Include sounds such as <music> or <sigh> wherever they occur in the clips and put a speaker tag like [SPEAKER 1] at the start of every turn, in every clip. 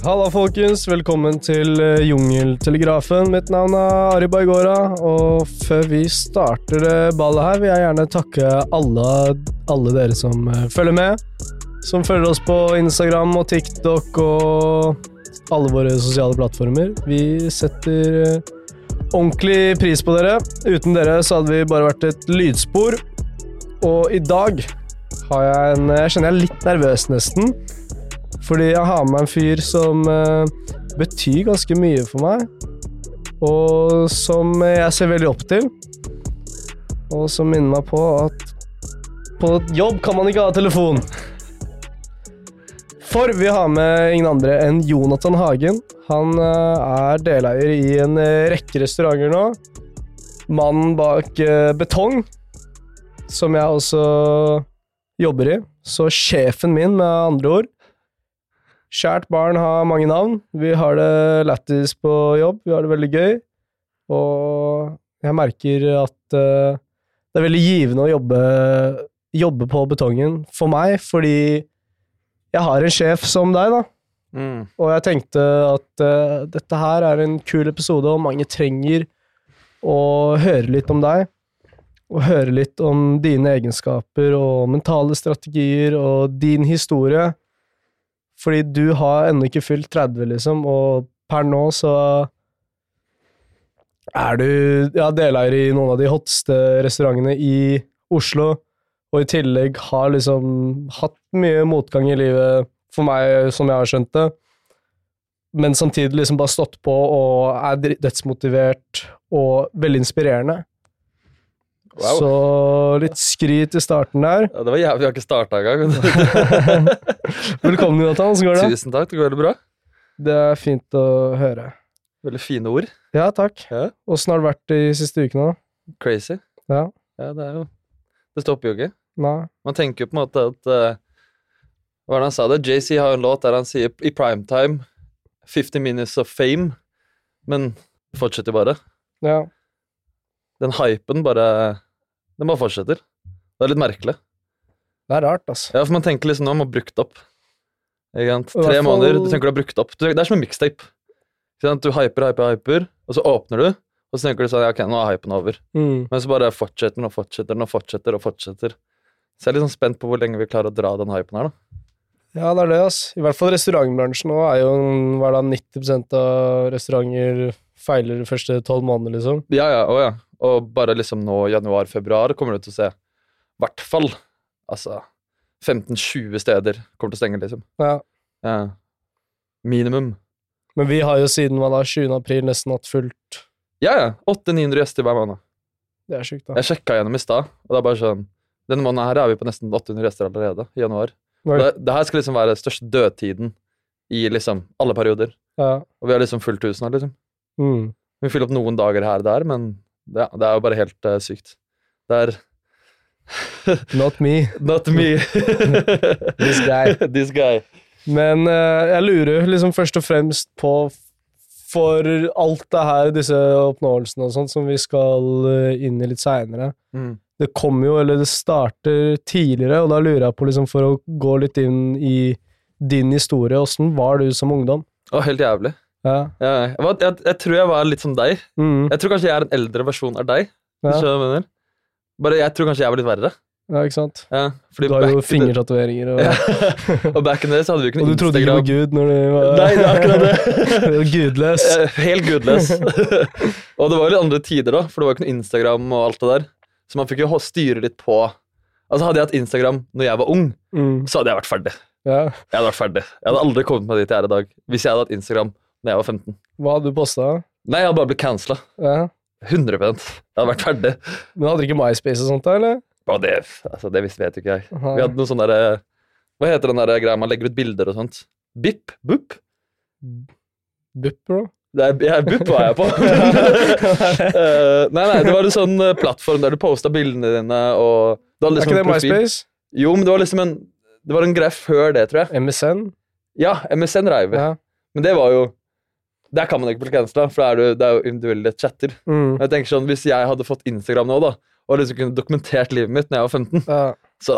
[SPEAKER 1] Halla, folkens. Velkommen til eh, Jungeltelegrafen. Mitt navn er Ari Baigora, og før vi starter ballet her, vil jeg gjerne takke alle, alle dere som eh, følger med. Som følger oss på Instagram og TikTok og alle våre sosiale plattformer. Vi setter eh, ordentlig pris på dere. Uten dere så hadde vi bare vært et lydspor. Og i dag har jeg en Jeg kjenner jeg er litt nervøs, nesten. Fordi jeg har med en fyr som uh, betyr ganske mye for meg. Og som jeg ser veldig opp til. Og som minner meg på at på jobb kan man ikke ha telefon. For vi har med ingen andre enn Jonathan Hagen. Han eh, er deleier i en eh, rekke restauranter nå. Mannen bak Betong, som jeg også jobber i. Så sjefen min, med andre ord. Kjært barn har mange navn. Vi har det lættis på jobb, vi har det veldig gøy. Og jeg merker at uh, det er veldig givende å jobbe, jobbe på betongen for meg, fordi jeg har en sjef som deg, da.
[SPEAKER 2] Mm.
[SPEAKER 1] Og jeg tenkte at uh, dette her er en kul episode, og mange trenger å høre litt om deg. Og høre litt om dine egenskaper og mentale strategier og din historie. Fordi du har ennå ikke fylt 30, liksom, og per nå så er du ja, deleier i noen av de hotteste restaurantene i Oslo, og i tillegg har liksom hatt mye motgang i livet, for meg, som jeg har skjønt det, men samtidig liksom bare stått på og er dødsmotivert og veldig inspirerende.
[SPEAKER 2] Wow.
[SPEAKER 1] Så litt skryt i starten der.
[SPEAKER 2] Ja, det var jævlig, vi har ikke starta engang. <laughs> <laughs>
[SPEAKER 1] Velkommen, Jonathan. Hvordan går det?
[SPEAKER 2] Tusen takk, det går veldig bra.
[SPEAKER 1] Det er fint å høre.
[SPEAKER 2] Veldig fine ord.
[SPEAKER 1] Ja, takk.
[SPEAKER 2] Ja.
[SPEAKER 1] Åssen har det vært de siste ukene? da?
[SPEAKER 2] Crazy.
[SPEAKER 1] Ja.
[SPEAKER 2] Ja, det er jo Det stopper jo ikke.
[SPEAKER 1] Nei.
[SPEAKER 2] Man tenker jo på en måte at uh, Hva var det han sa det? JC har en låt der han sier i primetime 50 minutes of fame, men fortsetter bare.
[SPEAKER 1] Ja.
[SPEAKER 2] Den hypen bare Den bare fortsetter. Det er litt merkelig.
[SPEAKER 1] Det er rart, altså.
[SPEAKER 2] Ja, for man tenker liksom nå har man brukt opp. Ikke sant? Tre
[SPEAKER 1] fall-
[SPEAKER 2] måneder, du tenker du har brukt opp. Det er som en mixtape. Du hyper, hyper, hyper, og så åpner du, og så tenker du sånn ja, Ok, nå er hypen over.
[SPEAKER 1] Mm.
[SPEAKER 2] Men så bare fortsetter den og fortsetter den og fortsetter og fortsetter. Så jeg er litt sånn spent på hvor lenge vi klarer å dra den hypen her, da.
[SPEAKER 1] Ja, det er det, altså. I hvert fall restaurantbransjen nå er jo hva er det, 90 av restauranter feiler de første tolv månedene, liksom.
[SPEAKER 2] Ja, ja, å ja. Og bare liksom nå januar-februar kommer du til å se i hvert fall altså 15-20 steder kommer til å stenge, liksom.
[SPEAKER 1] Ja.
[SPEAKER 2] Ja. Minimum.
[SPEAKER 1] Men vi har jo siden hva da, 20. april nesten hatt fullt.
[SPEAKER 2] Ja, ja. 800-900 gjester hver måned.
[SPEAKER 1] Det er sjukt, da.
[SPEAKER 2] Jeg sjekka gjennom i stad, og det er bare sånn Denne måneden her er vi på nesten 800 gjester allerede, i januar. Det, det her skal liksom være største dødtiden i liksom alle perioder.
[SPEAKER 1] Ja.
[SPEAKER 2] Og vi har liksom fullt hus nå, liksom.
[SPEAKER 1] Mm.
[SPEAKER 2] Vi fyller opp noen dager her og der, men det, det er jo bare helt uh, sykt. Det er <laughs>
[SPEAKER 1] Not me.
[SPEAKER 2] Not me. <laughs>
[SPEAKER 1] This guy. <laughs>
[SPEAKER 2] This guy.
[SPEAKER 1] Men uh, jeg lurer liksom først og fremst på for alt det her, disse oppnåelsene og sånt, som vi skal eh, inn i litt seinere.
[SPEAKER 2] Mm.
[SPEAKER 1] Det kommer jo, eller det starter tidligere, og da lurer jeg på, liksom, for å gå litt inn i din historie, åssen var du som ungdom?
[SPEAKER 2] Å, helt jævlig.
[SPEAKER 1] Ja.
[SPEAKER 2] Ja, jeg, jeg, jeg tror jeg var litt som deg.
[SPEAKER 1] Mm.
[SPEAKER 2] Jeg tror kanskje jeg er en eldre versjon av deg.
[SPEAKER 1] Ja.
[SPEAKER 2] Jeg? Bare jeg tror kanskje jeg var litt verre.
[SPEAKER 1] ja, ikke sant?
[SPEAKER 2] Ja,
[SPEAKER 1] Du har jo fingertatoveringer, og,
[SPEAKER 2] Ja. <laughs> Og back in the day så hadde vi ikke
[SPEAKER 1] og
[SPEAKER 2] noe
[SPEAKER 1] du trodde ikke på Gud når du var
[SPEAKER 2] Nei, det er akkurat det. <laughs>
[SPEAKER 1] Gudløs.
[SPEAKER 2] Helt gudløs. <laughs> og det var jo litt andre tider, da, for det var jo ikke noe Instagram og alt det der. Så man fikk jo styre litt på Altså Hadde jeg hatt Instagram når jeg var ung,
[SPEAKER 1] Mm.
[SPEAKER 2] så hadde jeg vært ferdig.
[SPEAKER 1] Ja.
[SPEAKER 2] Jeg hadde vært ferdig. Jeg hadde aldri kommet meg dit jeg er i dag hvis jeg hadde hatt Instagram når jeg var 15.
[SPEAKER 1] Hva hadde du posta?
[SPEAKER 2] Nei, jeg hadde bare blitt cancela.
[SPEAKER 1] Ja.
[SPEAKER 2] 100 Jeg hadde vært ferdig.
[SPEAKER 1] Men hadde dere ikke MySpace og sånt da, eller?
[SPEAKER 2] Og det, altså, det visste vet jo ikke jeg.
[SPEAKER 1] Aha.
[SPEAKER 2] Vi hadde noe sånn derre Hva heter den der greia man legger ut bilder og sånt? Bip? Bup?
[SPEAKER 1] Bupp, bro.
[SPEAKER 2] Nei, bup jeg, var jeg på. <laughs> Eh, nei, nei, det var en sånn eh, plattform der du posta bildene dine, og du hadde
[SPEAKER 1] Er
[SPEAKER 2] liksom
[SPEAKER 1] ikke det
[SPEAKER 2] profil.
[SPEAKER 1] MySpace?
[SPEAKER 2] Jo, men det var liksom en Det var en greie før det, tror jeg.
[SPEAKER 1] MSN?
[SPEAKER 2] Ja, MSN reiv.
[SPEAKER 1] Ja.
[SPEAKER 2] Men det var jo Der kan man ikke bli cancela, for det er, det er jo individuelle chatter.
[SPEAKER 1] Mm.
[SPEAKER 2] Jeg tenker sånn, Hvis jeg hadde fått Instagram nå, da, og liksom kunne dokumentert livet mitt når jeg var 15,
[SPEAKER 1] ja.
[SPEAKER 2] så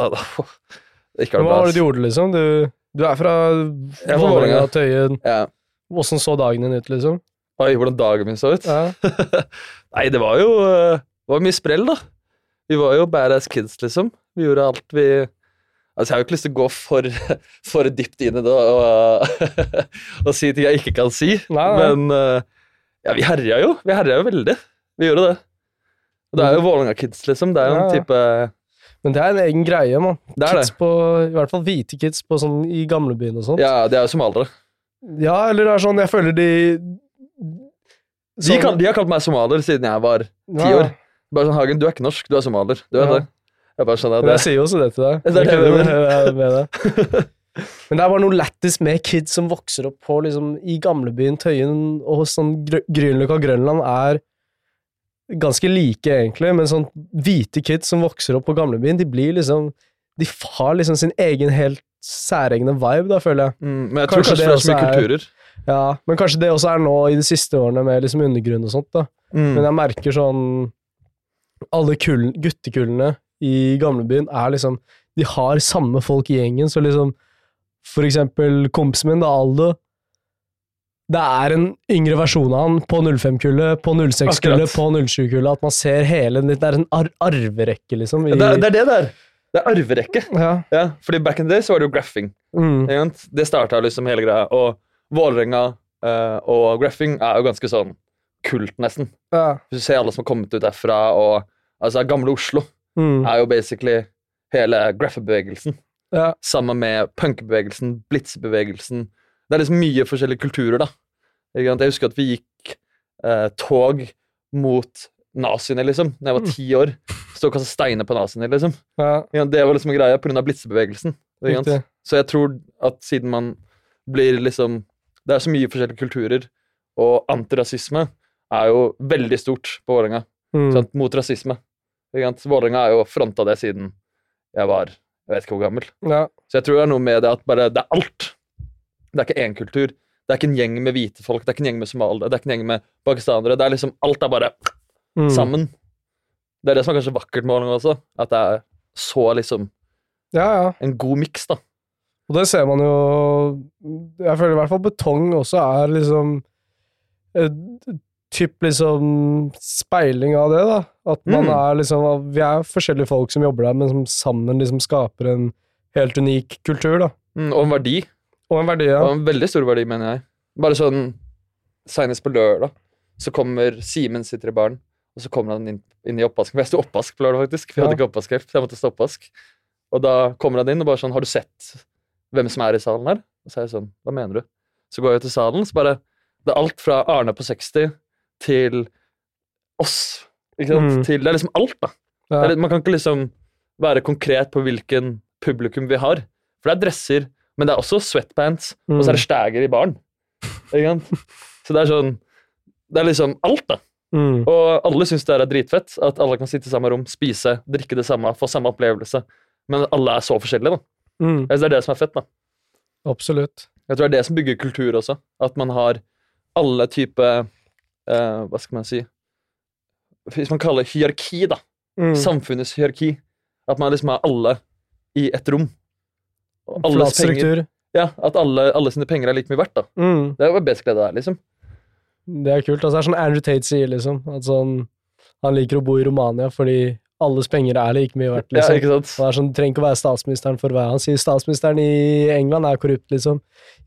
[SPEAKER 2] ikke
[SPEAKER 1] Men
[SPEAKER 2] var
[SPEAKER 1] hva var
[SPEAKER 2] det
[SPEAKER 1] du gjorde, liksom? Du Du er fra
[SPEAKER 2] er
[SPEAKER 1] Vålerenga. Tøyen.
[SPEAKER 2] Ja.
[SPEAKER 1] Åssen så dagen din ut, liksom?
[SPEAKER 2] Oi, hvordan dagen min så ut?
[SPEAKER 1] Ja. <laughs>
[SPEAKER 2] Nei, det var jo eh, det var mye sprell, da. Vi var jo badass kids, liksom. Vi gjorde alt vi Altså, Jeg har jo ikke lyst til å gå for, <laughs> for dypt inn i det og, <laughs> og si ting jeg ikke kan si,
[SPEAKER 1] Nei, nei.
[SPEAKER 2] men eh, ja, vi herja jo. Vi herja jo veldig. Vi gjorde det. Og det er jo Vålerenga-kids, liksom. Det er jo en type
[SPEAKER 1] Men det er en egen greie, mann.
[SPEAKER 2] Det er det.
[SPEAKER 1] Kids på, I hvert fall hvite kids på sånn, i gamlebyen og sånt.
[SPEAKER 2] Ja, de er jo somaliere.
[SPEAKER 1] Ja, eller det er sånn, jeg føler de
[SPEAKER 2] De, kan, de har kalt meg somalier siden jeg var ti
[SPEAKER 1] Ja.
[SPEAKER 2] år. Bare sånn, Hagen, du er ikke norsk, du er somalier. Du vet
[SPEAKER 1] Ja.
[SPEAKER 2] det. Jeg bare skjønner
[SPEAKER 1] jeg
[SPEAKER 2] at det.
[SPEAKER 1] sier jo også det til deg. <laughs>
[SPEAKER 2] Det er det jeg mener.
[SPEAKER 1] med det. <laughs> Men det er bare noe lættis med kids som vokser opp på liksom, i gamlebyen, Tøyen og hos sånn Gr- Grünerløkka Grønland er ganske like, egentlig, men sånn hvite kids som vokser opp på gamlebyen, de blir liksom De har liksom sin egen helt særegne vibe, da, føler jeg.
[SPEAKER 2] Mm, men jeg
[SPEAKER 1] Kanskje
[SPEAKER 2] tror kanskje
[SPEAKER 1] det
[SPEAKER 2] det er så mye
[SPEAKER 1] også er-
[SPEAKER 2] kulturer.
[SPEAKER 1] Ja, Men kanskje det også er nå i de siste årene med liksom undergrunn og sånt, da.
[SPEAKER 2] Mm.
[SPEAKER 1] Men jeg merker sånn Alle kullen, guttekulene i gamlebyen er liksom De har samme folk i gjengen, så liksom For eksempel kompisen min, da, Aldo. Det er en yngre versjon av han på 05-kullet, på 06-kullet, på 07-kullet. At man ser hele Det er en ar arverekke, liksom. I,
[SPEAKER 2] Det, er- det er det der. Det er arverekke.
[SPEAKER 1] ja.
[SPEAKER 2] Ja, fordi back in the day så var det jo graffing.
[SPEAKER 1] Mm.
[SPEAKER 2] Det starta liksom hele greia. Og Vålerenga uh, og graffing er jo ganske sånn kult, nesten.
[SPEAKER 1] ja.
[SPEAKER 2] Hvis du ser alle som har kommet ut derfra, og altså gamle Oslo
[SPEAKER 1] Mm.
[SPEAKER 2] er jo basically hele graffebevegelsen. <laughs>
[SPEAKER 1] ja.
[SPEAKER 2] Sammen med punkbevegelsen, blitzebevegelsen. Det er liksom mye forskjellige kulturer, da. Jeg husker at vi gikk eh, tog mot naziene, liksom, da jeg var ti år. Stå og kaste steiner på naziene, liksom.
[SPEAKER 1] ja.
[SPEAKER 2] Det var liksom en greie pga. blitzebevegelsen. ikke. Så jeg tror at siden man blir liksom Det er så mye forskjellige kulturer, og antirasisme er jo veldig stort på Vålerenga.
[SPEAKER 1] Mm.
[SPEAKER 2] Mot rasisme. Vålerenga har jo fronta det siden jeg var jeg vet ikke hvor gammel.
[SPEAKER 1] Ja.
[SPEAKER 2] Så jeg tror det er noe med det at bare det er alt. Det er ikke én kultur. Det er ikke en gjeng med hvite folk, det er ikke en gjeng med somaliere, det er ikke en gjeng med pakistanere. Det er liksom Alt er bare
[SPEAKER 1] Mm.
[SPEAKER 2] sammen. Det er det som er kanskje vakkert med Vålerenga også. At det er så liksom
[SPEAKER 1] ja, ja.
[SPEAKER 2] en god miks, da.
[SPEAKER 1] Og det ser man jo Jeg føler i hvert fall betong også er liksom typ liksom speiling av det, da. At man
[SPEAKER 2] Mm.
[SPEAKER 1] er liksom Vi er forskjellige folk som jobber der, men som sammen liksom skaper en helt unik kultur, da.
[SPEAKER 2] Mm, og en verdi.
[SPEAKER 1] Og en verdi, ja.
[SPEAKER 2] Og en veldig stor verdi, mener jeg. Bare sånn Senest på lørdag så kommer Simen sitter i baren, og så kommer han inn, inn i oppvasken. For jeg sto oppvask på lørdag, faktisk. For jeg hadde
[SPEAKER 1] Ja.
[SPEAKER 2] ikke oppvaskhjelp, så jeg måtte stå oppvask. Og da kommer han inn og bare sånn Har du sett hvem som er i salen her? Og så er jeg sånn Hva mener du? Så går jeg ut til salen, så bare Det er alt fra Arne på 60 til oss.
[SPEAKER 1] Mm.
[SPEAKER 2] Til, det er liksom alt, da.
[SPEAKER 1] ja.
[SPEAKER 2] Er Man kan ikke liksom være konkret på hvilken publikum vi har. For det er dresser, men det er også sweatpants, og så er det stæger i baren. <laughs> Så det er sånn Det er liksom alt, da.
[SPEAKER 1] Mm.
[SPEAKER 2] Og alle syns det er dritfett at alle kan sitte i samme rom, spise, drikke det samme, få samme opplevelse. Men alle er så forskjellige, da.
[SPEAKER 1] Mm.
[SPEAKER 2] Det er det som er fett, da.
[SPEAKER 1] Absolutt.
[SPEAKER 2] Jeg tror det er det som bygger kultur også. At man har alle typer eh, Hva skal man si Hvis man kaller det hierarki, da.
[SPEAKER 1] Mm.
[SPEAKER 2] Samfunnets hierarki. At man liksom har alle i et rom. Og alles penger, ja, at alle, alle sine penger er like mye verdt. da.
[SPEAKER 1] Mm.
[SPEAKER 2] Det jo basically det der, liksom.
[SPEAKER 1] Det er kult. Altså, det er sånn Andrew Tate sier, liksom. At sånn Han liker å bo i Romania fordi alles penger er like mye verdt, <laughs> liksom.
[SPEAKER 2] Ja, ikke sant?
[SPEAKER 1] Det er sånn, du trenger ikke å være statsministeren for hva Han sier statsministeren i England er korrupt, liksom.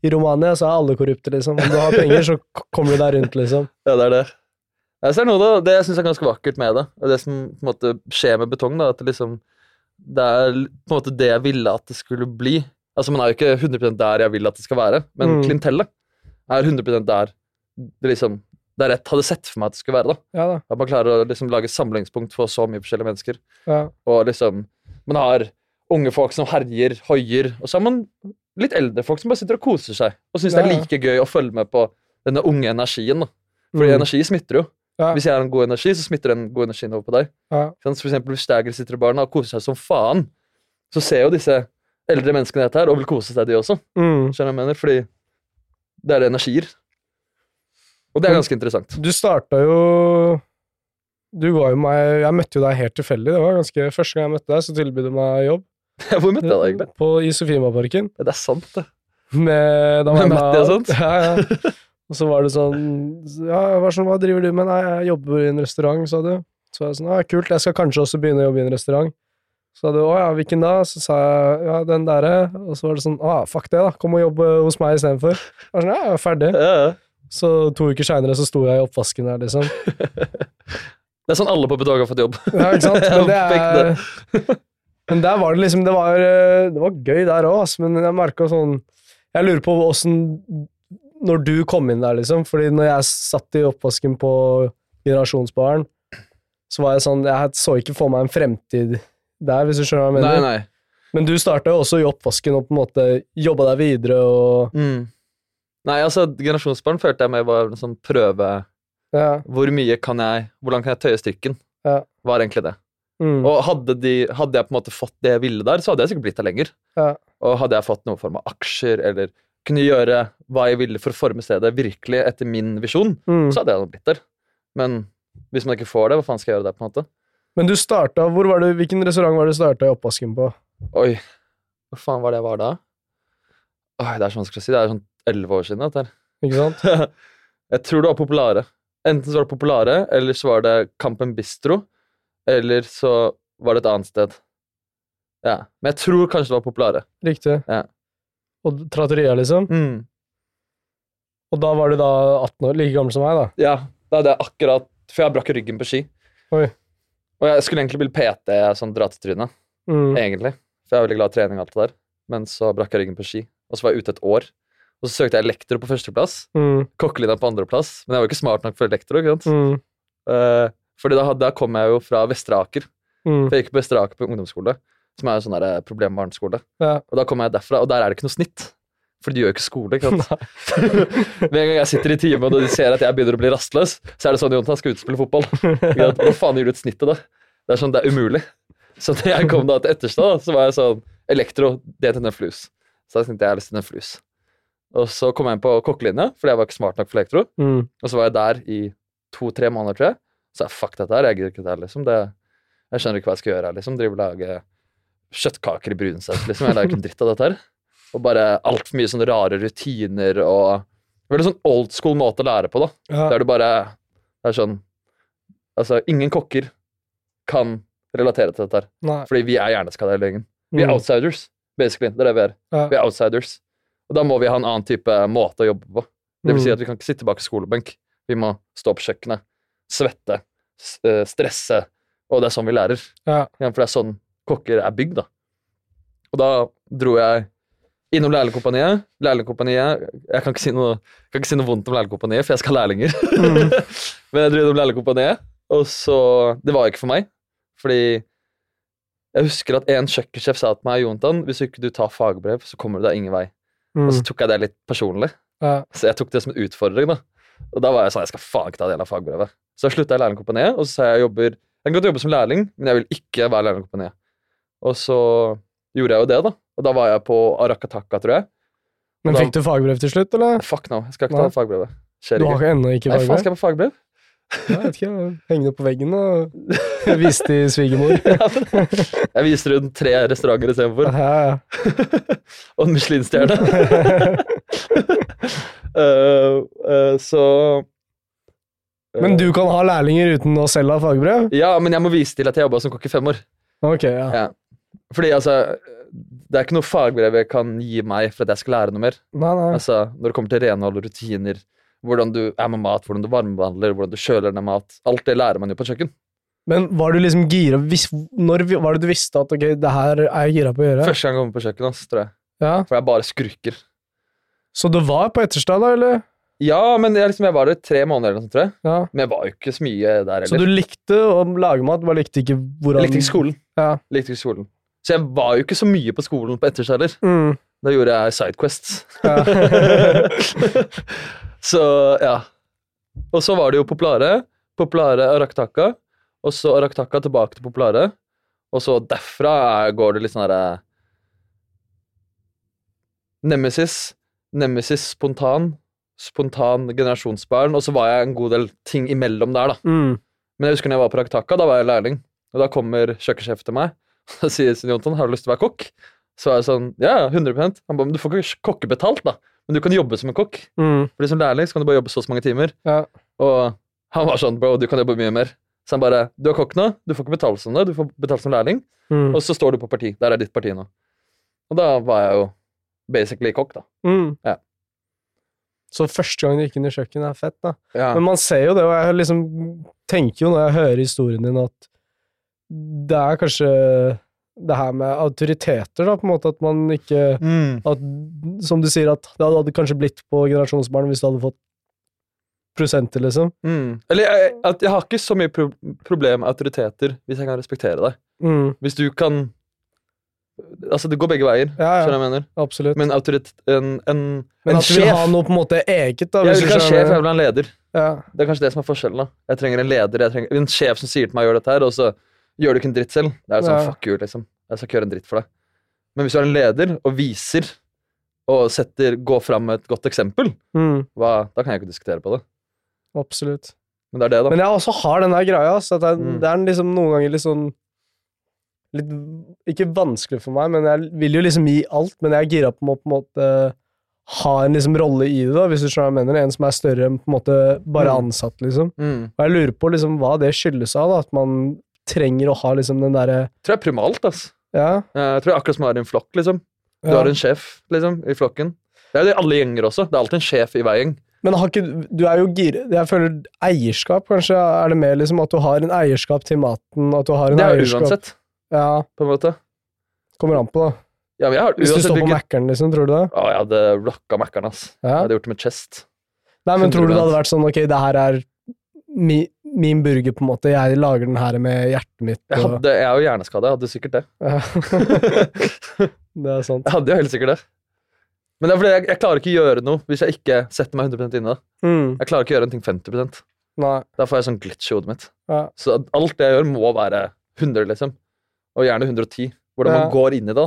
[SPEAKER 1] I Romania så er alle korrupte, liksom. Om du har <laughs> penger, så kommer du deg rundt, liksom.
[SPEAKER 2] Ja, det er det. Jeg ser noe da, Det jeg syns er ganske vakkert med det, og det som på en måte skjer med betong, da, at det liksom Det er på en måte det jeg ville at det skulle bli. Altså, Man er jo ikke 100 der jeg vil at det skal være, men
[SPEAKER 1] Mm.
[SPEAKER 2] klientellet er 100 der det liksom der jeg hadde sett for meg at det skulle være. da.
[SPEAKER 1] Ja da.
[SPEAKER 2] At man klarer å liksom lage samlingspunkt for så mye forskjellige mennesker.
[SPEAKER 1] Ja.
[SPEAKER 2] Og liksom Man har unge folk som herjer, hoier, og så har man litt eldre folk som bare sitter og koser seg og syns det
[SPEAKER 1] Ja,
[SPEAKER 2] er like gøy å følge med på denne unge energien. da. Fordi
[SPEAKER 1] Mm.
[SPEAKER 2] energi smitter jo.
[SPEAKER 1] Ja.
[SPEAKER 2] Hvis jeg har en god energi, så smitter den gode energien over på deg.
[SPEAKER 1] Ja.
[SPEAKER 2] For eksempel hvis Stæger sitter i baren og koser seg som faen, så ser jo disse eldre menneskene dette her og vil kose seg, de også.
[SPEAKER 1] Mm.
[SPEAKER 2] Skjønner jeg mener? Fordi det er energier. Og det er ganske interessant.
[SPEAKER 1] Du starta jo Du var jo meg Jeg møtte jo deg helt tilfeldig. Det var ganske Første gang jeg møtte deg, så tilbød du meg jobb. <laughs>
[SPEAKER 2] Hvor møtte jeg deg egentlig?
[SPEAKER 1] På, I Sofiemarparken.
[SPEAKER 2] Det er sant, det.
[SPEAKER 1] Med, da var
[SPEAKER 2] Med Matti og sånt?
[SPEAKER 1] Ja, ja. <laughs> Og så var det sånn Ja, hva, sånn, hva driver du med? Nei, jeg jobber i en restaurant, sa du. Så var jeg sånn, ja, kult, jeg skal kanskje også begynne å jobbe i en restaurant. Så sa du, å ja, hvilken da? Så sa jeg, ja, den derre. Og så var det sånn, ah, fuck det da, kom og jobb hos meg istedenfor. Sånn, ja, jeg er ferdig.
[SPEAKER 2] Ja, ja.
[SPEAKER 1] Så to uker seinere så sto jeg i oppvasken der, liksom. <laughs>
[SPEAKER 2] Det er sånn alle på Bedrag har fått jobb.
[SPEAKER 1] Ja, ikke sant? <laughs> Men det er <laughs> Men der var det liksom Det var, eh, det var gøy der òg, men jeg merka sånn Jeg lurer på åssen Når du kom inn der, liksom, fordi når jeg satt i oppvasken på generasjonsbaren, så var jeg sånn Jeg så ikke for meg en fremtid der, hvis du skjønner hva jeg mener.
[SPEAKER 2] Nei, nei.
[SPEAKER 1] Men du starta jo også i oppvasken og på en måte jobba deg videre og
[SPEAKER 2] Mm. Nei, altså, generasjonsbarn følte jeg meg var en sånn prøve
[SPEAKER 1] Ja.
[SPEAKER 2] Hvor mye kan jeg Hvordan kan jeg tøye strikken?
[SPEAKER 1] Ja.
[SPEAKER 2] Var egentlig det.
[SPEAKER 1] Mm.
[SPEAKER 2] Og hadde, de, hadde jeg på en måte fått det jeg ville der, så hadde jeg sikkert blitt der lenger.
[SPEAKER 1] Ja.
[SPEAKER 2] Og hadde jeg fått noen form av aksjer, eller kunne gjøre hva jeg ville for å forme stedet virkelig etter min visjon,
[SPEAKER 1] Mm.
[SPEAKER 2] så hadde jeg blitt der. Men hvis man ikke får det, hva faen skal jeg gjøre der, på en måte?
[SPEAKER 1] Men du starta Hvor var du, Hvilken restaurant var det du starta i oppvasken på?
[SPEAKER 2] Oi, hva faen var det jeg var da? Oi, det er så vanskelig å si. Det er sånn elleve år siden. Dette.
[SPEAKER 1] Ikke sant? <laughs>
[SPEAKER 2] jeg tror det var Populare. Enten så var det Populare, eller så var det Kampen Bistro, eller så var det et annet sted. Ja, Men jeg tror kanskje det var Populare.
[SPEAKER 1] Riktig.
[SPEAKER 2] Ja.
[SPEAKER 1] Og trattoria, liksom?
[SPEAKER 2] Mm.
[SPEAKER 1] Og da var du da 18 år, like gammel som meg, da?
[SPEAKER 2] Ja, da hadde jeg akkurat For jeg brakk ryggen på ski.
[SPEAKER 1] Oi.
[SPEAKER 2] Og jeg skulle egentlig bli PT, sånn dra til trynet,
[SPEAKER 1] Mm.
[SPEAKER 2] egentlig. For jeg er veldig glad i trening og alt det der. Men så brakk jeg ryggen på ski, og så var jeg ute et år. Og så søkte jeg elektro på førsteplass,
[SPEAKER 1] Mm.
[SPEAKER 2] kokkelinja på andreplass. Men jeg var jo ikke smart nok for elektro, ikke sant.
[SPEAKER 1] Mm.
[SPEAKER 2] Eh, fordi da, da kom jeg jo fra Vestre Aker.
[SPEAKER 1] Mm.
[SPEAKER 2] For jeg gikk på Vestre Aker på ungdomsskole, som er sånn der problembarneskole.
[SPEAKER 1] Ja.
[SPEAKER 2] Og da kom jeg derfra, og der er det ikke noe snitt. For de gjør jo ikke skole, ikke sant. Med <laughs> en gang jeg sitter i time og de ser at jeg begynner å bli rastløs, så er det sånn Jonathan skal ut og spille fotball. <laughs> Hva faen gir du ut snittet, da? Det er sånn, det er umulig. Så da jeg kom da til Etterstad, så var jeg sånn Elektro, det til flus. Så da tenkte jeg har lyst til en flus. Og så kom jeg inn på kokkelinja, fordi jeg var ikke smart nok for elektro.
[SPEAKER 1] Mm.
[SPEAKER 2] Og så var jeg der i to-tre måneder, tror jeg. Så jeg fuck dette her, jeg gidder ikke det her, liksom. Det, jeg skjønner ikke hva jeg skal gjøre her, liksom. Drive og lage kjøttkaker i brunsaus, liksom. Jeg lager ikke en dritt av dette her. Og bare altfor mye sånne rare rutiner og Veldig sånn old school måte å lære på, da.
[SPEAKER 1] Ja.
[SPEAKER 2] Der du bare Det er sånn Altså, ingen kokker kan relatere til dette her.
[SPEAKER 1] Nei.
[SPEAKER 2] Fordi vi er hjerneskada hele gjengen. Vi er
[SPEAKER 1] Mm.
[SPEAKER 2] outsiders, basically. Det er det vi er.
[SPEAKER 1] Ja.
[SPEAKER 2] Vi er outsiders. Og da må vi ha en annen type måte å jobbe på. Det vil si
[SPEAKER 1] Mm.
[SPEAKER 2] at vi kan ikke sitte bak skolebenk. Vi må stå på kjøkkenet, svette, eh, stresse, og det er sånn vi lærer.
[SPEAKER 1] Ja.
[SPEAKER 2] Ja, For det er sånn kokker er bygd, da. Og da dro jeg innom lærlingkompaniet. Lærlingkompaniet Jeg kan ikke si noe, kan ikke si noe vondt om lærlingkompaniet, for jeg skal ha lærlinger.
[SPEAKER 1] Mm. <laughs>
[SPEAKER 2] Men jeg dro innom lærlingkompaniet, og så Det var ikke for meg, fordi jeg husker at en kjøkkensjef sa til meg Jontan, hvis ikke du tar fagbrev, så kommer du deg ingen vei.
[SPEAKER 1] Mm.
[SPEAKER 2] Og så tok jeg det litt personlig.
[SPEAKER 1] Ja.
[SPEAKER 2] Så jeg tok det som en utfordring, da. Og da var jeg sånn, jeg skal faen ikke ta del av fagbrevet. Så da slutta jeg i lærlingkompaniet, og så sa jeg jeg jobber Jeg kan godt jobbe som lærling, men jeg vil ikke være lærlingkompaniet. Og så gjorde jeg jo det, da. Og da var jeg på Arakataka, tror jeg.
[SPEAKER 1] Men
[SPEAKER 2] da-
[SPEAKER 1] fikk du fagbrev til slutt, eller?
[SPEAKER 2] Fuck no, jeg skal ikke
[SPEAKER 1] Nei.
[SPEAKER 2] ta fagbrevet. Skjer
[SPEAKER 1] Du har
[SPEAKER 2] ikke.
[SPEAKER 1] ennå ikke
[SPEAKER 2] Nei, faen skal jeg på fagbrev?
[SPEAKER 1] Jeg vet ikke, Henge det på veggen og <laughs> vise til svigermor. <laughs>
[SPEAKER 2] Jeg viste rundt tre restauranter istedenfor. <laughs> Og en Michelin-stjerne. uh, uh, så uh,
[SPEAKER 1] Men du kan ha lærlinger uten å selv ha fagbrev?
[SPEAKER 2] Ja, men jeg må vise til at jeg jobba som kokk i fem år.
[SPEAKER 1] Ok, ja.
[SPEAKER 2] Ja. Fordi altså Det er ikke noe fagbrev jeg kan gi meg for at jeg skal lære noe mer.
[SPEAKER 1] Nei, nei.
[SPEAKER 2] Altså, Når det kommer til renhold og rutiner, hvordan du er med mat, hvordan du varmebehandler, hvordan du kjøler ned mat Alt det lærer man jo på kjøkken.
[SPEAKER 1] Men var du liksom gira Når var det du visste at ok, det her er jeg gira på å gjøre?
[SPEAKER 2] Første gang jeg kom på kjøkkenet, altså, tror jeg.
[SPEAKER 1] Ja.
[SPEAKER 2] For jeg bare skurker.
[SPEAKER 1] Så du var på Etterstad, da, eller?
[SPEAKER 2] Ja, men jeg, liksom, jeg var der tre måneder, eller noe tror jeg.
[SPEAKER 1] Ja.
[SPEAKER 2] Men jeg var jo ikke så mye der heller.
[SPEAKER 1] Så du likte å lage mat, bare likte ikke hvordan
[SPEAKER 2] Jeg likte ikke skolen.
[SPEAKER 1] Ja.
[SPEAKER 2] Likte ikke skolen. Så jeg var jo ikke så mye på skolen på Etters heller.
[SPEAKER 1] Mm.
[SPEAKER 2] Da gjorde jeg Sidequests.
[SPEAKER 1] Ja. <laughs>
[SPEAKER 2] så ja. Og så var det jo populære. Populære Araktaka. Og så Araktaka tilbake til populære. Og så derfra er- går det litt sånn herre Nemesis. Nemesis spontan. Spontan generasjonsbarn. Og så var jeg en god del ting imellom der, da.
[SPEAKER 1] Mm.
[SPEAKER 2] Men jeg husker når jeg var på Araktaka, da var jeg lærling. Og da kommer kjøkkensjef til meg <laughs> og sier Jonathan, har du lyst til å være kokk? Så var jeg sånn Ja, ja, 100% Han ba, men du får ikke kokkebetalt, da. Men du kan jobbe som en kokk.
[SPEAKER 1] Mm.
[SPEAKER 2] Fordi som lærling så kan du bare jobbe så så mange timer.
[SPEAKER 1] Ja.
[SPEAKER 2] Og han var sånn Bro, du kan jobbe mye mer. Så han bare Du er kokk nå, du får ikke betalt som det, du får betalt som lærling.
[SPEAKER 1] Mm.
[SPEAKER 2] Og så står du på parti. Der er ditt parti nå. Og da var jeg jo basically kokk, da.
[SPEAKER 1] Mm.
[SPEAKER 2] Ja.
[SPEAKER 1] Så første gang du gikk inn i kjøkkenet, er fett, da.
[SPEAKER 2] Ja.
[SPEAKER 1] Men man ser jo det, og jeg liksom tenker jo når jeg hører historien din, at det er kanskje det her med autoriteter, da, på en måte, at man ikke
[SPEAKER 2] Mm.
[SPEAKER 1] at, Som du sier, at det hadde kanskje blitt på generasjonsbarn hvis du hadde fått prosenter, liksom.
[SPEAKER 2] Mm. Eller jeg, at jeg har ikke så mye pro problem med autoriteter hvis jeg kan respektere deg.
[SPEAKER 1] Mm.
[SPEAKER 2] Hvis du kan Altså, det går begge veier,
[SPEAKER 1] Ja, ja,
[SPEAKER 2] skjønner jeg mener.
[SPEAKER 1] absolutt.
[SPEAKER 2] Men autoritet... En, en,
[SPEAKER 1] Men
[SPEAKER 2] en
[SPEAKER 1] du vil ha noe på en måte eget, da.
[SPEAKER 2] Jeg
[SPEAKER 1] hvis
[SPEAKER 2] vil ikke ha
[SPEAKER 1] en
[SPEAKER 2] sjef, jeg vil ha en leder.
[SPEAKER 1] Ja.
[SPEAKER 2] Det er kanskje det som er forskjellen. da. Jeg trenger en leder, jeg trenger en sjef som sier til meg å gjøre dette her, og så gjør du ikke en dritt selv. Det er sånn,
[SPEAKER 1] Ja.
[SPEAKER 2] fuck you, liksom. Jeg skal ikke gjøre en dritt for deg. Men hvis du er en leder og viser og setter, går fram med et godt eksempel,
[SPEAKER 1] Mm,
[SPEAKER 2] hva, da kan jeg ikke diskutere på det.
[SPEAKER 1] absolutt.
[SPEAKER 2] Men det er det, da.
[SPEAKER 1] Men jeg også har den der greia, så det
[SPEAKER 2] Mm.
[SPEAKER 1] det er liksom noen ganger litt sånn litt, Ikke vanskelig for meg, men jeg vil jo liksom gi alt, men jeg er gira på å på en måte ha en liksom rolle i det, da, hvis du skjønner hva jeg mener. En som er større enn på en måte bare
[SPEAKER 2] Mm.
[SPEAKER 1] ansatt, liksom.
[SPEAKER 2] Mm.
[SPEAKER 1] Og jeg lurer på liksom hva det skyldes av, da, at man trenger å ha liksom den derre
[SPEAKER 2] tror jeg er primalt, ass.
[SPEAKER 1] Ja.
[SPEAKER 2] Jeg tror er akkurat som å være i en flokk, liksom. Du
[SPEAKER 1] ja.
[SPEAKER 2] har en sjef, liksom, i flokken. Det er jo det i alle gjenger også. Det er alltid en sjef i hver gjeng.
[SPEAKER 1] Men har ikke, du er jo gira Jeg føler eierskap, kanskje, er det mer liksom at du har en eierskap til maten, at du har en
[SPEAKER 2] Det er jo
[SPEAKER 1] eierskap
[SPEAKER 2] uansett,
[SPEAKER 1] Ja,
[SPEAKER 2] på en måte.
[SPEAKER 1] kommer an på, da.
[SPEAKER 2] Ja, men jeg har
[SPEAKER 1] Hvis du står på Mækkern, liksom, tror du det?
[SPEAKER 2] Ja, jeg hadde rocka Mækkern, ass. Jeg hadde gjort det med chest.
[SPEAKER 1] Nei, men tror du det hadde vært sånn, ok, det her er mi, min burger, på en måte, jeg lager den her med hjertet mitt,
[SPEAKER 2] Jeg, hadde, jeg er jo hjerneskada, jeg hadde sikkert det. <laughs>
[SPEAKER 1] Det er sant.
[SPEAKER 2] Jeg hadde jo helt sikkert det. Men det er fordi jeg, jeg klarer ikke å gjøre noe hvis jeg ikke setter meg 100 inn i det.
[SPEAKER 1] Mm.
[SPEAKER 2] Jeg klarer ikke å gjøre en ting 50
[SPEAKER 1] Nei.
[SPEAKER 2] Da får jeg sånn glitch i hodet mitt.
[SPEAKER 1] Ja.
[SPEAKER 2] Så alt det jeg gjør, må være 100, liksom. Og gjerne 110. Hvordan
[SPEAKER 1] Ja.
[SPEAKER 2] man går inn i det.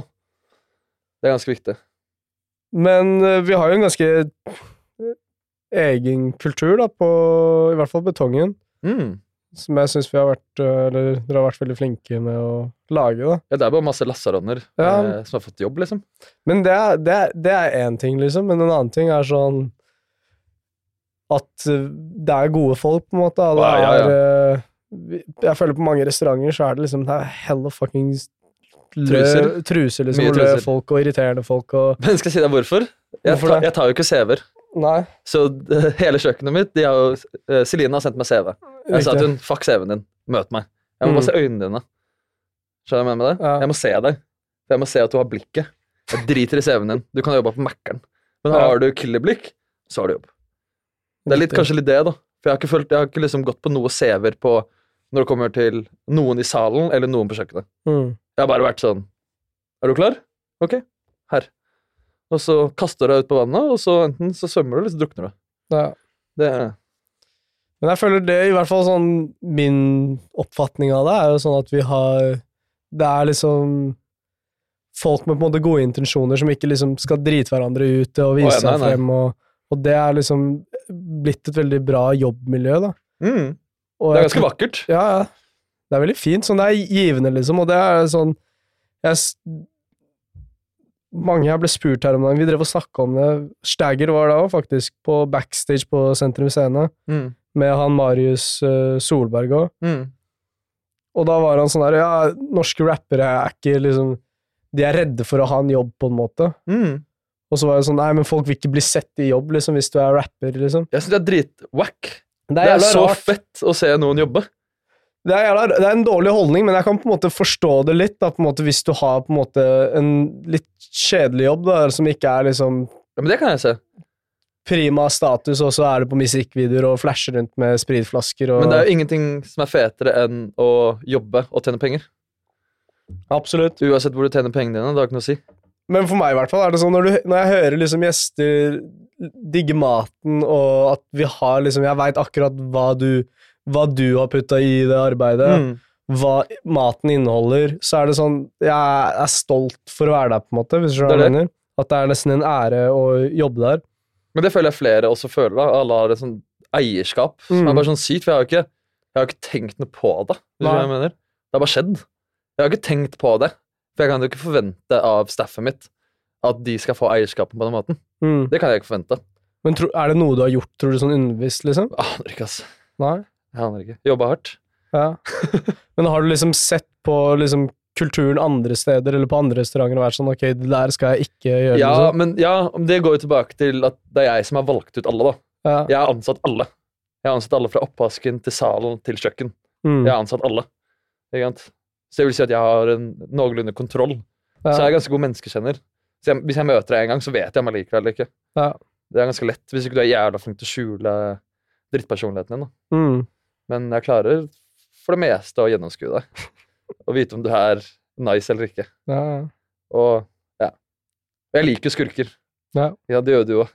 [SPEAKER 2] Det er ganske viktig.
[SPEAKER 1] Men eh, vi har jo en ganske egen kultur, da, på i hvert fall betongen,
[SPEAKER 2] Mm.
[SPEAKER 1] som jeg syns vi har vært eh, Eller dere har vært veldig flinke med å lage, da.
[SPEAKER 2] Ja, det er bare masse lasaronner
[SPEAKER 1] Ja.
[SPEAKER 2] eh, som har fått jobb, liksom.
[SPEAKER 1] Men det er, det, er, det er én ting, liksom. Men en annen ting er sånn at eh, det er gode folk, på en måte. Det
[SPEAKER 2] Ja, ja, ja.
[SPEAKER 1] er eh, Jeg føler på mange restauranter så er det liksom Det er hella fuckings
[SPEAKER 2] Truser.
[SPEAKER 1] truser liksom,
[SPEAKER 2] Mye truser.
[SPEAKER 1] folk og irriterende folk og <laughs>
[SPEAKER 2] Men skal jeg si deg hvorfor? Jeg,
[SPEAKER 1] Hvorfor
[SPEAKER 2] tar- jeg tar jo ikke CV-er.
[SPEAKER 1] Nei.
[SPEAKER 2] Så eh, hele kjøkkenet mitt de har jo, eh, Celine har sendt meg CV. Jeg sa
[SPEAKER 1] riktig.
[SPEAKER 2] til hun fuck CV-en din, møt meg. Jeg må
[SPEAKER 1] Mm.
[SPEAKER 2] bare se øynene dine. Skjønner du hva jeg mener med det?
[SPEAKER 1] Ja.
[SPEAKER 2] Jeg må se deg. For Jeg må se at du har blikket. Jeg driter i CV-en din. Du kan jobbe på Mækkern. Men
[SPEAKER 1] Ja.
[SPEAKER 2] har du killerblikk, så har du jobb. Det er litt, kanskje litt det, da. For jeg har ikke, følt, jeg har ikke liksom gått på noe CV-er på når det kommer til noen i salen eller noen på kjøkkenet.
[SPEAKER 1] Mm.
[SPEAKER 2] Jeg har bare vært sånn Er du klar? Ok, her. Og så kaster du deg ut på vannet, og så enten så svømmer du, eller så drukner du.
[SPEAKER 1] Ja.
[SPEAKER 2] Det,
[SPEAKER 1] Men jeg føler det, i hvert fall sånn Min oppfatning av det er jo sånn at vi har Det er liksom folk med på en måte gode intensjoner som ikke liksom skal drite hverandre ut og vise
[SPEAKER 2] Å, ja, nei,
[SPEAKER 1] seg frem, og, og det er liksom blitt et veldig bra jobbmiljø, da.
[SPEAKER 2] mm, det er ganske vakkert.
[SPEAKER 1] Ja, ja. Det er veldig fint. Sånn, det er givende, liksom, og det er sånn jeg, Mange jeg ble spurt her om dagen, vi drev og snakka om det. Stagger var da òg, faktisk, på backstage på Sentrum Scene,
[SPEAKER 2] Mm,
[SPEAKER 1] med han Marius uh, Solberg òg.
[SPEAKER 2] mm.
[SPEAKER 1] Og da var han sånn der Ja, norske rappere er ikke liksom De er redde for å ha en jobb, på en måte.
[SPEAKER 2] Mm.
[SPEAKER 1] Og så var det sånn Nei, men folk vil ikke bli sett i jobb, liksom, hvis du er rapper, liksom.
[SPEAKER 2] Jeg syns det er dritwack.
[SPEAKER 1] Det
[SPEAKER 2] Det
[SPEAKER 1] er,
[SPEAKER 2] er, så
[SPEAKER 1] rart.
[SPEAKER 2] fett å se noen jobbe.
[SPEAKER 1] Det er, jævla, det er en dårlig holdning, men jeg kan på en måte forstå det litt, da, måte, hvis du har på en måte en litt kjedelig jobb, da, som ikke er liksom
[SPEAKER 2] Ja, Men det kan jeg se.
[SPEAKER 1] prima status, og så er det på musikkvideoer og flasher rundt med spritflasker og
[SPEAKER 2] Men det er jo ingenting som er fetere enn å jobbe og tjene penger.
[SPEAKER 1] Absolutt.
[SPEAKER 2] Uansett hvor du tjener pengene dine. Det har ikke noe å si.
[SPEAKER 1] Men for meg i hvert fall er det sånn, når, du, når jeg hører liksom gjester digge maten, og at vi har liksom Jeg veit akkurat hva du, hva du har putta i det arbeidet,
[SPEAKER 2] Mm.
[SPEAKER 1] hva maten inneholder, så er det sånn Jeg er stolt for å være der, på en måte, hvis du skjønner hva
[SPEAKER 2] Det
[SPEAKER 1] jeg mener. At det er nesten en ære å jobbe der.
[SPEAKER 2] Men det føler jeg flere også føler. da Alle har et sånn eierskap som
[SPEAKER 1] Mm.
[SPEAKER 2] er bare sånn sykt. For jeg har jo ikke, jeg har ikke tenkt noe på det. Hvis jeg mener Det har bare skjedd. Jeg har ikke tenkt på det For jeg kan jo ikke forvente av staffet mitt at de skal få eierskapen på den måten.
[SPEAKER 1] Mm.
[SPEAKER 2] Det kan jeg ikke forvente.
[SPEAKER 1] Men tro, er det noe du har gjort, tror du, sånn underbevisst, liksom?
[SPEAKER 2] Aner ikke, altså.
[SPEAKER 1] Nei?
[SPEAKER 2] Jeg aner ikke. Jobba hardt.
[SPEAKER 1] Ja. <laughs> Men har du liksom sett på liksom kulturen andre steder, eller på andre restauranter, og vært sånn ok, det der skal jeg ikke gjøre?
[SPEAKER 2] Ja,
[SPEAKER 1] liksom?
[SPEAKER 2] men ja, det går jo tilbake til at det er jeg som har valgt ut alle, da.
[SPEAKER 1] ja.
[SPEAKER 2] Jeg har ansatt alle. Jeg har ansatt alle fra oppvasken til salen til kjøkken.
[SPEAKER 1] Mm.
[SPEAKER 2] Jeg har ansatt alle. Så det vil si at jeg har en noenlunde kontroll.
[SPEAKER 1] Ja.
[SPEAKER 2] Så jeg er ganske god menneskekjenner. Så jeg, hvis jeg møter deg en gang, så vet jeg om jeg liker deg eller ikke.
[SPEAKER 1] Ja.
[SPEAKER 2] Det er ganske lett, hvis ikke du er jævla flink til å skjule drittpersonligheten din. da.
[SPEAKER 1] Mm.
[SPEAKER 2] Men jeg klarer for det meste å gjennomskue deg. Og vite om du er nice eller ikke.
[SPEAKER 1] Ja, ja.
[SPEAKER 2] Og ja. Jeg liker skurker.
[SPEAKER 1] Ja.
[SPEAKER 2] Ja, det gjør du òg.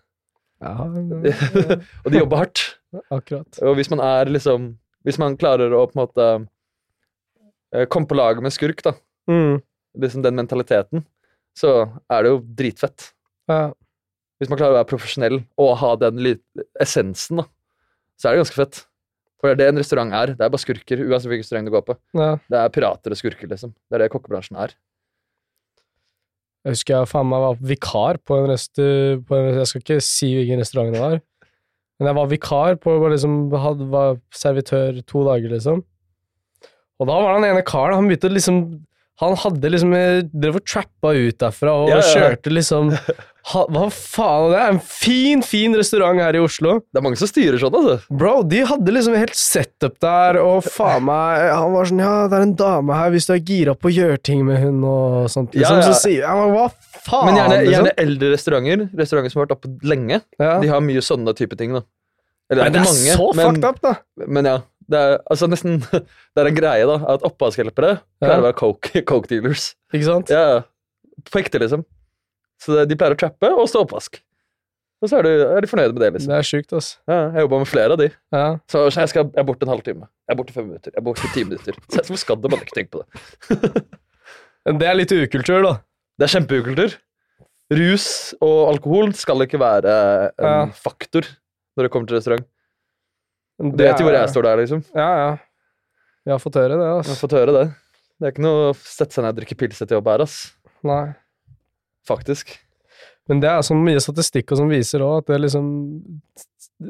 [SPEAKER 1] ja <laughs>
[SPEAKER 2] Og de jobber hardt.
[SPEAKER 1] akkurat.
[SPEAKER 2] Og hvis man er liksom Hvis man klarer å på en måte eh, komme på lag med skurk, da,
[SPEAKER 1] Mm.
[SPEAKER 2] liksom den mentaliteten, så er det jo dritfett.
[SPEAKER 1] Ja.
[SPEAKER 2] Hvis man klarer å være profesjonell og ha den essensen, da, så er det ganske fett. For det det en restaurant er. Det er bare skurker, uansett hvilken restaurant du går på.
[SPEAKER 1] ja.
[SPEAKER 2] Det er pirater og skurker, liksom. Det er det kokkebransjen er.
[SPEAKER 1] Jeg husker jeg faen meg var vikar på en rest... På en, jeg skal ikke si hvilken restaurant det var, men jeg var vikar på var liksom, hadde, var servitør to dager, liksom. Og da var han ene karen, han begynte liksom Han hadde liksom eh, Drev og trappa ut derfra og
[SPEAKER 2] Ja, ja,
[SPEAKER 1] kjørte liksom <laughs> ha, Hva faen, det er en fin, fin restaurant her i Oslo.
[SPEAKER 2] Det er mange som styrer sånn, altså.
[SPEAKER 1] Bro, de hadde liksom helt setup der, og faen meg Han var sånn Ja, det er en dame her, hvis du er gira på å gjøre ting med hun og sånt, liksom.
[SPEAKER 2] Ja.
[SPEAKER 1] Så sier jeg men hva faen,
[SPEAKER 2] Men gjerne,
[SPEAKER 1] liksom?
[SPEAKER 2] gjerne eldre restauranter, restauranter som har vært oppe lenge, de har mye sånne type ting, da. Eller
[SPEAKER 1] Men det er
[SPEAKER 2] ikke
[SPEAKER 1] så
[SPEAKER 2] mange, men,
[SPEAKER 1] fucked up, da.
[SPEAKER 2] men ja. Det er altså nesten <laughs> Det er en greie, da, at oppvaskhjelpere pleier å være coke, <laughs> coke dealers.
[SPEAKER 1] Ikke sant?
[SPEAKER 2] Ja. På ekte, liksom. Så det, de pleier å trappe og stå oppvask. Og så er, du, er de fornøyde med det, liksom.
[SPEAKER 1] Det er sjukt, ass.
[SPEAKER 2] Ja, jeg jobba med flere av de.
[SPEAKER 1] Ja.
[SPEAKER 2] Så jeg, skal, jeg er borte en halvtime. Jeg er borte fem minutter. Jeg er borte ti minutter. Så jeg skal det bare ikke tenke på det. <laughs>
[SPEAKER 1] Men det er litt ukultur, da.
[SPEAKER 2] Det er kjempeukultur. Rus og alkohol skal ikke være en
[SPEAKER 1] Ja.
[SPEAKER 2] faktor når det kommer til restaurant. Du vet jo hvor jeg står der, liksom.
[SPEAKER 1] Ja, ja. Vi har fått høre det,
[SPEAKER 2] Vi har fått høre det. Det er ikke noe å sette seg ned og drikke pils etter jobb her, ass.
[SPEAKER 1] Nei.
[SPEAKER 2] Faktisk.
[SPEAKER 1] Men det er sånn mye statistikk og som viser òg at det liksom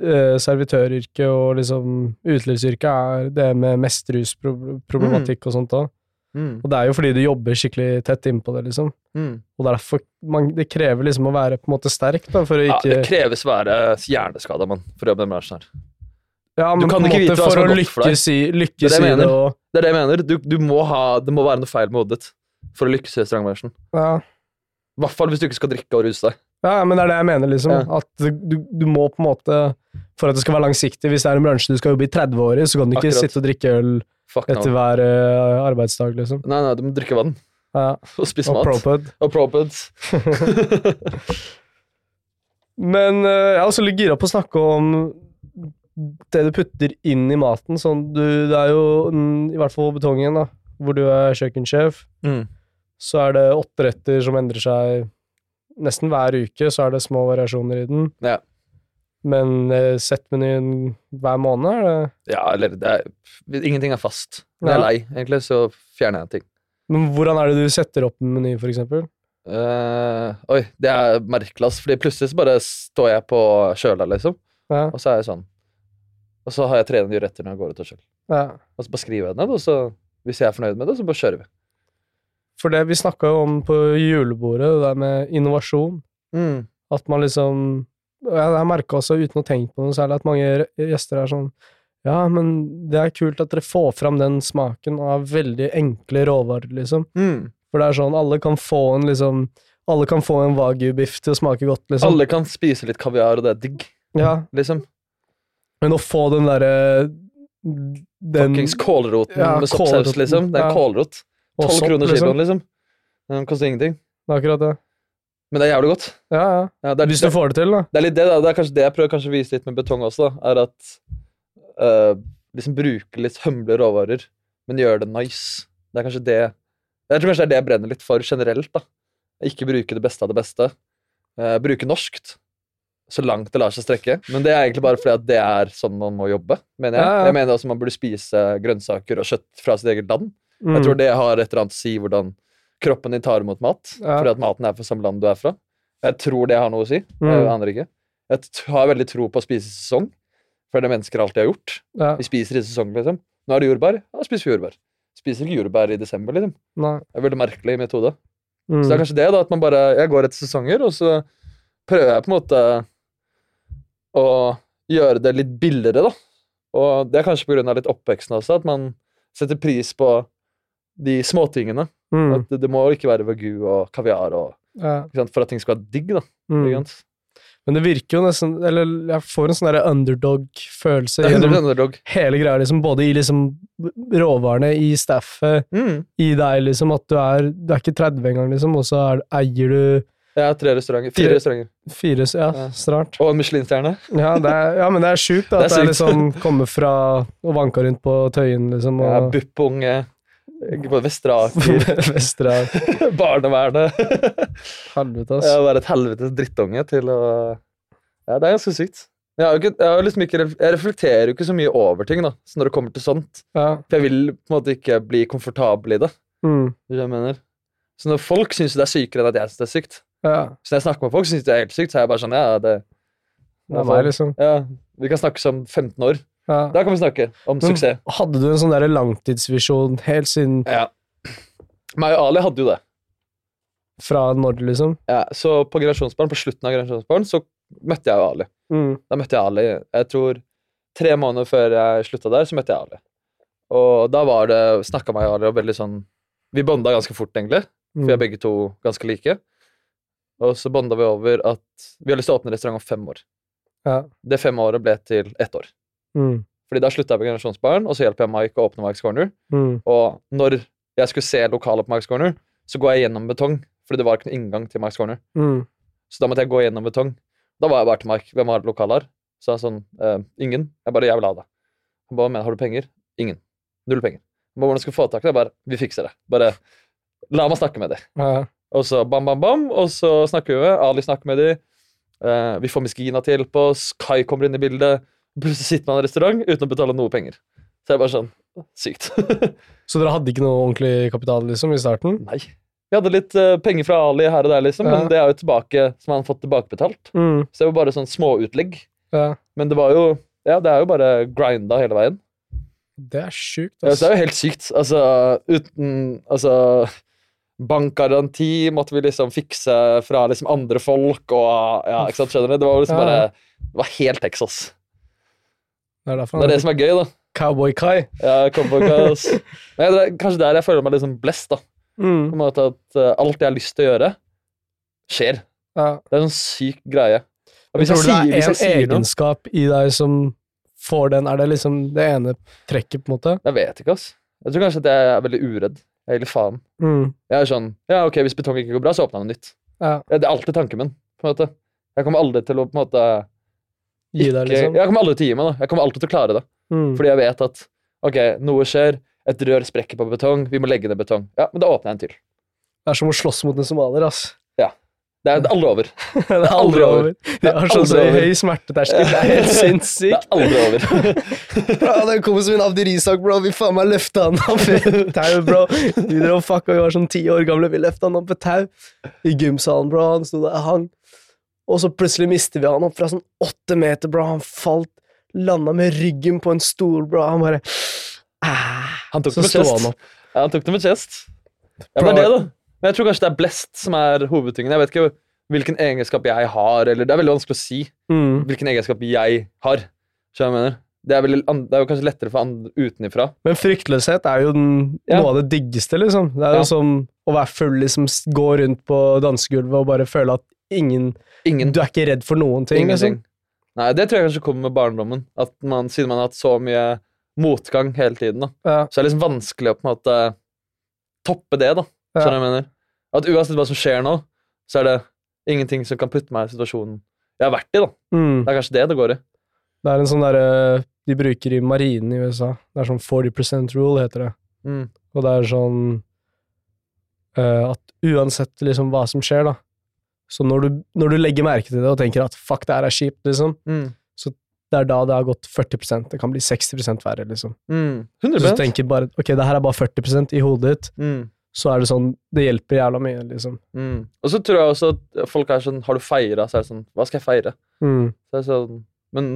[SPEAKER 1] eh, Servitøryrket og liksom utelivsyrket er det med mest rusproblematikk og sånt òg.
[SPEAKER 2] Mm.
[SPEAKER 1] Og det er jo fordi du jobber skikkelig tett innpå det, liksom.
[SPEAKER 2] Mm.
[SPEAKER 1] Og derfor man, Det krever liksom å være på en måte sterk, da, for å
[SPEAKER 2] Ja, det kreves være hjerneskada, mann, for å jobbe med bransjen her.
[SPEAKER 1] Ja, men
[SPEAKER 2] kan ikke vite hva som er godt for deg.
[SPEAKER 1] i,
[SPEAKER 2] Det er det jeg mener.
[SPEAKER 1] og
[SPEAKER 2] Det er det jeg mener. Du, du må ha, det må være noe feil med hodet ditt for å lykkes i restaurantbransjen.
[SPEAKER 1] ja.
[SPEAKER 2] I hvert fall hvis du ikke skal drikke og ruse deg.
[SPEAKER 1] ja, men det er det jeg mener, liksom.
[SPEAKER 2] Ja.
[SPEAKER 1] At du, du, du må på en måte For at det skal være langsiktig, hvis det er en bransje du skal jobbe i 30 år i, så kan du ikke
[SPEAKER 2] Akkurat.
[SPEAKER 1] sitte og drikke øl
[SPEAKER 2] Fuck no.
[SPEAKER 1] etter hver uh, arbeidsdag, liksom.
[SPEAKER 2] Nei, nei, du må drikke vann
[SPEAKER 1] Ja. <laughs>
[SPEAKER 2] og spise
[SPEAKER 1] Og
[SPEAKER 2] mat.
[SPEAKER 1] propod.
[SPEAKER 2] Og propods. <laughs>
[SPEAKER 1] Men uh, jeg er også litt gira på å snakke om det du putter inn i maten. Sånn, du, det er jo, mm, i hvert fall Betongen, da, hvor du er kjøkkensjef,
[SPEAKER 2] Mm.
[SPEAKER 1] så er det åtte retter som endrer seg nesten hver uke, så er det små variasjoner i den.
[SPEAKER 2] Ja.
[SPEAKER 1] Men eh, settmenyen hver måned, er det
[SPEAKER 2] Ja, eller det er, Ingenting er fast. Når jeg er lei, egentlig, så fjerner jeg ting.
[SPEAKER 1] Men hvordan er det du setter opp en meny, for eksempel?
[SPEAKER 2] Uh, oi, det er merkelig, ass. Fordi plutselig så bare står jeg på kjøla, liksom.
[SPEAKER 1] Ja,
[SPEAKER 2] Og så er jeg sånn. Og så har jeg tre nye etter når jeg går ut og kjøler.
[SPEAKER 1] ja.
[SPEAKER 2] Og så bare skriver jeg det ned, og så hvis jeg er fornøyd med det, så bare kjører vi.
[SPEAKER 1] For det vi snakka om på julebordet, det der med innovasjon.
[SPEAKER 2] Mm.
[SPEAKER 1] At man liksom Jeg har merka også, uten å tenke på noe særlig, at mange gjester er sånn Ja, men det er kult at dere får fram den smaken av veldig enkle råvarer, liksom.
[SPEAKER 2] Mm.
[SPEAKER 1] For det er sånn, alle kan få en liksom Alle kan få en wagyu-biff til å smake godt, liksom.
[SPEAKER 2] Alle kan spise litt kaviar, og det er digg,
[SPEAKER 1] Ja,
[SPEAKER 2] liksom.
[SPEAKER 1] Men å få den derre den,
[SPEAKER 2] Fuckings kålroten
[SPEAKER 1] Ja,
[SPEAKER 2] med soppsaus, liksom. Det er
[SPEAKER 1] ja.
[SPEAKER 2] kålrot. Tolv kroner
[SPEAKER 1] liksom.
[SPEAKER 2] kiloen, liksom. Den koster ingenting.
[SPEAKER 1] Det er akkurat det.
[SPEAKER 2] Men det er jævlig godt.
[SPEAKER 1] Ja, ja.
[SPEAKER 2] Ja, det, er,
[SPEAKER 1] Hvis du får det til, da.
[SPEAKER 2] det er litt det, da. Det er kanskje det jeg prøver å vise litt med betong også, da. Er at uh, liksom bruke litt humble råvarer, men gjøre det nice. Det er kanskje det Jeg tror kanskje det er det jeg brenner litt for generelt, da. Ikke bruke det beste av det beste. Uh, bruke norskt så langt det lar seg strekke. Men det er egentlig bare fordi at det er sånn man må jobbe, mener jeg.
[SPEAKER 1] Ja, ja.
[SPEAKER 2] Jeg mener også man burde spise grønnsaker og kjøtt fra sitt eget land.
[SPEAKER 1] Mm.
[SPEAKER 2] Jeg tror det har et eller annet å si hvordan kroppen din tar imot mat,
[SPEAKER 1] Ja.
[SPEAKER 2] fordi at maten er fra samme land du er fra. Jeg tror det har noe å si.
[SPEAKER 1] Mm.
[SPEAKER 2] Jeg aner ikke. Jeg har veldig tro på å spise i sesong, for det er det mennesker alltid har gjort.
[SPEAKER 1] Ja.
[SPEAKER 2] Vi spiser i sesong, liksom. Nå er det jordbær, ja, spiser vi jordbær. Spiser ikke jordbær i desember, liksom.
[SPEAKER 1] Nei.
[SPEAKER 2] Det er veldig merkelig mitt.
[SPEAKER 1] Mm.
[SPEAKER 2] Så det er kanskje det, da, at man bare Jeg går etter sesonger, og så prøver jeg på en måte å gjøre det litt billigere, da. Og det er kanskje på grunn av litt oppveksten også, at man setter pris på de småtingene.
[SPEAKER 1] mm.
[SPEAKER 2] At det, må ikke være vagu og kaviar og,
[SPEAKER 1] ja.
[SPEAKER 2] sant, for at ting skal være digg, da.
[SPEAKER 1] mm. Men det virker jo nesten Eller jeg får en sånn underdog-følelse <laughs>
[SPEAKER 2] er
[SPEAKER 1] gjennom
[SPEAKER 2] underdog.
[SPEAKER 1] hele greia, liksom. Både i liksom råvarene, i staffet,
[SPEAKER 2] Mm.
[SPEAKER 1] i deg, liksom. At du er Du er ikke 30 engang, liksom, og så er, eier du
[SPEAKER 2] Har tre restauranter.
[SPEAKER 1] Fire.
[SPEAKER 2] Restauranter.
[SPEAKER 1] fire Ja,
[SPEAKER 2] Ja.
[SPEAKER 1] snart.
[SPEAKER 2] Og en Michelin-stjerne.
[SPEAKER 1] Ja, ja, men det er sjukt <laughs> at
[SPEAKER 2] Det er
[SPEAKER 1] det er liksom kommer fra og vanka rundt på Tøyen, liksom,
[SPEAKER 2] Og... Ja,
[SPEAKER 1] Bupp
[SPEAKER 2] unge. På Vestre Aker. <laughs> <laughs> Barnevernet.
[SPEAKER 1] Helvete, ass.
[SPEAKER 2] Ja, være et helvetes drittunge til å Ja, det er ganske sykt. Jeg, ikke, jeg, har liksom ikke, jeg reflekterer jo ikke så mye over ting da, så når det kommer til sånt.
[SPEAKER 1] Ja.
[SPEAKER 2] For jeg vil på en måte ikke bli komfortabel i det.
[SPEAKER 1] Mm.
[SPEAKER 2] hvis jeg mener. Så når folk syns det er sykere enn at jeg syns det er sykt,
[SPEAKER 1] ja.
[SPEAKER 2] så når jeg snakker med folk som syns det er helt sykt, så er jeg bare sånn Ja, det,
[SPEAKER 1] Det er meg, liksom.
[SPEAKER 2] ja vi kan snakke som 15 år.
[SPEAKER 1] Ja.
[SPEAKER 2] Da kan vi snakke om
[SPEAKER 1] Men
[SPEAKER 2] suksess.
[SPEAKER 1] Hadde du en sånn der langtidsvisjon helt siden
[SPEAKER 2] Ja. Meg og Ali hadde jo det.
[SPEAKER 1] fra når, liksom?
[SPEAKER 2] Ja, så på generasjonsbarn, på slutten av generasjonsbarn, så møtte jeg jo Ali.
[SPEAKER 1] Mm.
[SPEAKER 2] Da møtte jeg Ali. Jeg tror tre måneder før jeg slutta der, så møtte jeg Ali. Og da var det snakka meg og Ali og veldig sånn Vi bonda ganske fort, egentlig. For vi er
[SPEAKER 1] Mm.
[SPEAKER 2] begge to ganske like. Og så bonda vi over at vi har lyst til å åpne restaurant om fem år.
[SPEAKER 1] Ja.
[SPEAKER 2] Det fem året ble til ett år.
[SPEAKER 1] Mm.
[SPEAKER 2] Fordi da slutta jeg på Generasjonsbarn, og så hjelper jeg Mike å åpne Mike's Corner.
[SPEAKER 1] Mm.
[SPEAKER 2] Og når jeg skulle se lokalet på Mike's Corner, så går jeg gjennom betong, fordi det var ikke noen inngang til Mike's Corner.
[SPEAKER 1] Mm.
[SPEAKER 2] Så da måtte jeg gå gjennom betong. Da var jeg bare til Mike. Hvem har lokal her? Så han sånn eh, Ingen. Jeg bare Jeg vil ha det. Han bare Men har du penger? Ingen. Null penger. Han bare, Hvordan skal vi få tak i det? Jeg bare Vi fikser det. Bare la meg snakke med dem.
[SPEAKER 1] Ja.
[SPEAKER 2] Og så bam, bam, bam, og så snakker vi med Ali snakker med dem. Eh, vi får Miskina til å hjelpe oss. Kai kommer inn i bildet. Plutselig sitter man i en restaurant uten å betale noe penger. Så det er bare sånn Sykt. <laughs>
[SPEAKER 1] Så dere hadde ikke noe ordentlig kapital liksom i starten?
[SPEAKER 2] Nei. Vi hadde litt eh, penger fra Ali her og der, liksom,
[SPEAKER 1] Ja.
[SPEAKER 2] men det er jo tilbake som han har fått tilbakebetalt.
[SPEAKER 1] Mm.
[SPEAKER 2] Så det var bare sånn småutlegg.
[SPEAKER 1] Ja.
[SPEAKER 2] Men det var jo Ja, det er jo bare grinda hele veien.
[SPEAKER 1] Det er sjukt,
[SPEAKER 2] Ja, det er jo helt sykt. Altså, uten Altså Bankgaranti måtte vi liksom fikse fra liksom andre folk og Ja, ikke sant, skjønner du? Det var liksom
[SPEAKER 1] Ja.
[SPEAKER 2] bare Det var helt Texas.
[SPEAKER 1] Det er
[SPEAKER 2] Det er det som er gøy, da.
[SPEAKER 1] Cowboy Kai.
[SPEAKER 2] Ja, Cowboy Kai også. <laughs> Men det er kanskje der jeg føler meg liksom blest, da. På
[SPEAKER 1] Mm.
[SPEAKER 2] en måte at uh, alt jeg har lyst til å gjøre, skjer.
[SPEAKER 1] Ja.
[SPEAKER 2] Det er en sånn syk greie. Og hvis jeg,
[SPEAKER 1] tror du
[SPEAKER 2] sier,
[SPEAKER 1] det er
[SPEAKER 2] sier
[SPEAKER 1] en
[SPEAKER 2] noe
[SPEAKER 1] i deg som får den? Er det liksom det ene trekket, på en måte?
[SPEAKER 2] Jeg vet ikke, ass. Jeg tror kanskje at jeg er veldig uredd. Litt faen.
[SPEAKER 1] Mm.
[SPEAKER 2] Jeg er sånn Ja, ok, hvis betong ikke går bra, så åpner jeg noe nytt.
[SPEAKER 1] Ja.
[SPEAKER 2] Det er alltid tanken min. på en måte. Jeg kommer aldri til å på en måte
[SPEAKER 1] Gi deg, liksom?
[SPEAKER 2] Jeg kommer aldri til å gi meg. da. Jeg kommer alltid til å klare det.
[SPEAKER 1] Mm.
[SPEAKER 2] Fordi jeg vet at ok, noe skjer, et rør sprekker på betong, vi må legge ned betong. Ja, men da åpner jeg en til.
[SPEAKER 1] Det er som å slåss mot en somalier, ass.
[SPEAKER 2] Det er aldri over. <laughs>
[SPEAKER 1] det er aldri over. De har sånn så høy smerteterskel. Det er <laughs> helt sinnssykt.
[SPEAKER 2] Det er aldri over. <laughs>
[SPEAKER 1] Det den kompisen min Abdi Isak, bro, vi faen meg løfta han opp i tau, bro. Vi drev og fucka, vi var sånn ti år gamle, vi løfta han opp i tau. I gymsalen, bro. Han sto der, hang. Og så plutselig mister vi han opp fra sånn åtte meter, bro. Han falt, landa med ryggen på en stol, bro. Han bare ah.
[SPEAKER 2] Han tok
[SPEAKER 1] Så
[SPEAKER 2] det med chest.
[SPEAKER 1] han.
[SPEAKER 2] Ja, han tok det med chest. Ja, det er det, da. Men jeg tror kanskje det er blest som er hovedtingen. Jeg vet ikke hvilken egenskap jeg har, eller det er veldig vanskelig å si
[SPEAKER 1] Mm.
[SPEAKER 2] hvilken egenskap jeg har. Jeg mener? Det er, veldig, det er jo kanskje lettere for andre utenifra.
[SPEAKER 1] Men fryktløshet er jo den,
[SPEAKER 2] Ja.
[SPEAKER 1] noe av det diggeste, liksom. Det er
[SPEAKER 2] Ja.
[SPEAKER 1] jo som å være full, liksom, gå rundt på dansegulvet og bare føle at ingen
[SPEAKER 2] Ingen.
[SPEAKER 1] Du er ikke redd for noen ting,
[SPEAKER 2] Ingenting.
[SPEAKER 1] liksom.
[SPEAKER 2] Nei, det tror jeg kanskje kommer med barndommen. At man, Siden man har hatt så mye motgang hele tiden, da,
[SPEAKER 1] Ja,
[SPEAKER 2] så er det liksom vanskelig å på en måte toppe det. da. Skjønner du hva jeg mener? At uansett hva som skjer nå, så er det ingenting som kan putte meg i situasjonen jeg har vært i. da
[SPEAKER 1] mm.
[SPEAKER 2] Det er kanskje det det går i.
[SPEAKER 1] Det er en sånn derre De bruker i marinen i USA. Det er sånn 40% rule, heter det.
[SPEAKER 2] Mm.
[SPEAKER 1] Og det er sånn uh, at uansett liksom hva som skjer, da Så når du, når du legger merke til det og tenker at fuck, det her er kjipt, liksom,
[SPEAKER 2] Mm.
[SPEAKER 1] det er da det har gått 40% Det kan bli 60 verre, liksom.
[SPEAKER 2] Mm.
[SPEAKER 1] Så du tenker bare ok, det her er bare 40% i hodet ditt,
[SPEAKER 2] mm.
[SPEAKER 1] Så er det sånn Det hjelper jævla mye, liksom.
[SPEAKER 2] Mm. Og så tror jeg også at folk er sånn Har du feira? Så er det sånn Hva skal jeg feire?
[SPEAKER 1] Mm.
[SPEAKER 2] Så er det sånn Men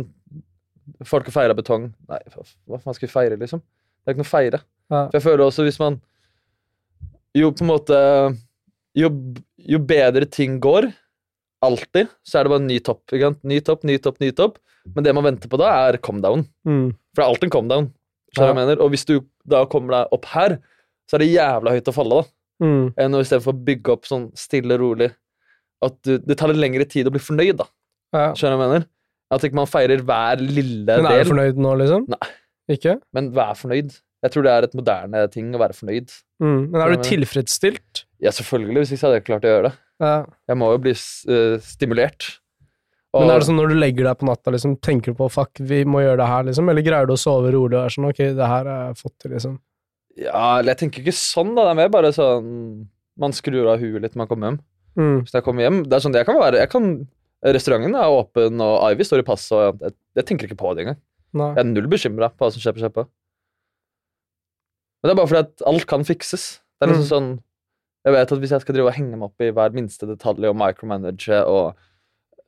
[SPEAKER 2] folk har feira betong? Nei, hva faen skal vi feire, liksom? Det er ikke noe å feire.
[SPEAKER 1] Ja.
[SPEAKER 2] For jeg føler også hvis man Jo, på en måte Jo, jo bedre ting går, alltid, så er det bare en ny topp. Ikke sant? Ny topp, ny topp, ny topp. Men det man venter på da, er come down.
[SPEAKER 1] Mm.
[SPEAKER 2] For det er alltid en come down. Ja. Og hvis du da kommer deg opp her, så er det jævla høyt å falle, da.
[SPEAKER 1] Mm.
[SPEAKER 2] Enn å istedenfor å bygge opp sånn stille og rolig. At du, det tar litt lengre tid å bli fornøyd, da.
[SPEAKER 1] Ja.
[SPEAKER 2] Skjønner du hva jeg mener? At ikke man feirer hver lille del.
[SPEAKER 1] Men er du fornøyd nå, liksom?
[SPEAKER 2] Nei.
[SPEAKER 1] Ikke?
[SPEAKER 2] Men vær fornøyd. Jeg tror det er et moderne ting å være fornøyd.
[SPEAKER 1] Mm. Men er du tilfredsstilt?
[SPEAKER 2] Ja, selvfølgelig. Hvis ikke så hadde jeg ikke klart å gjøre det.
[SPEAKER 1] Ja.
[SPEAKER 2] Jeg må jo bli uh, stimulert. Og,
[SPEAKER 1] Men er det sånn når du legger deg på natta, liksom, tenker du på fuck, vi må gjøre det her, liksom? Eller greier du å sove rolig og er sånn ok, det her har jeg fått til, liksom?
[SPEAKER 2] Ja, eller jeg tenker ikke sånn, da. Det er mer bare sånn Man skrur av huet litt når man kommer hjem.
[SPEAKER 1] Mm.
[SPEAKER 2] Hvis jeg kommer hjem, det er sånn det jeg kan være. Jeg kan, restauranten er åpen, og Ivy står i passet, og jeg, jeg tenker ikke på det engang.
[SPEAKER 1] Nei.
[SPEAKER 2] Jeg er null bekymra på hva som skjer på kjøpet. Men det er bare fordi at alt kan fikses. Det er liksom
[SPEAKER 1] Mm.
[SPEAKER 2] sånn Jeg vet at hvis jeg skal drive og henge meg opp i hver minste detalj og micromanage og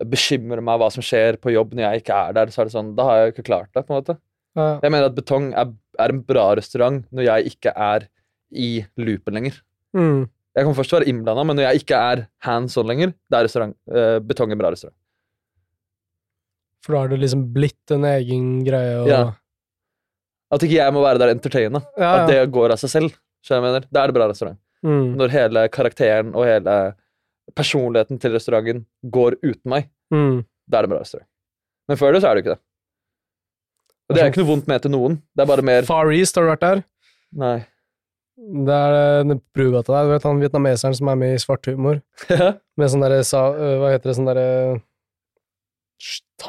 [SPEAKER 2] bekymre meg hva som skjer på jobb når jeg ikke er der, så er det sånn Da har jeg jo ikke klart det, på en måte.
[SPEAKER 1] Ja.
[SPEAKER 2] Jeg mener at Betong er, er en bra restaurant når jeg ikke er i loopen lenger.
[SPEAKER 1] Mm.
[SPEAKER 2] Jeg kan først være innblanda, men når jeg ikke er hands on lenger, det er eh, Betong en bra restaurant.
[SPEAKER 1] For da har det liksom blitt en egen greie og
[SPEAKER 2] Ja. At ikke jeg må være der entertaina.
[SPEAKER 1] Ja,
[SPEAKER 2] At det går av seg selv. Så jeg mener? Da er det bra restaurant.
[SPEAKER 1] Mm.
[SPEAKER 2] Når hele karakteren og hele personligheten til restauranten går uten meg,
[SPEAKER 1] Mm.
[SPEAKER 2] da er det bra restaurant. Men før det så er det jo ikke det. Og det er ikke noe vondt med til noen. Det er bare mer
[SPEAKER 1] Far East, har du vært der?
[SPEAKER 2] Nei.
[SPEAKER 1] Det er uh, Brugata der. Du vet han vietnameseren som er med i Svart humor? Med sånn derre sa- øh, Hva heter det, sånn derre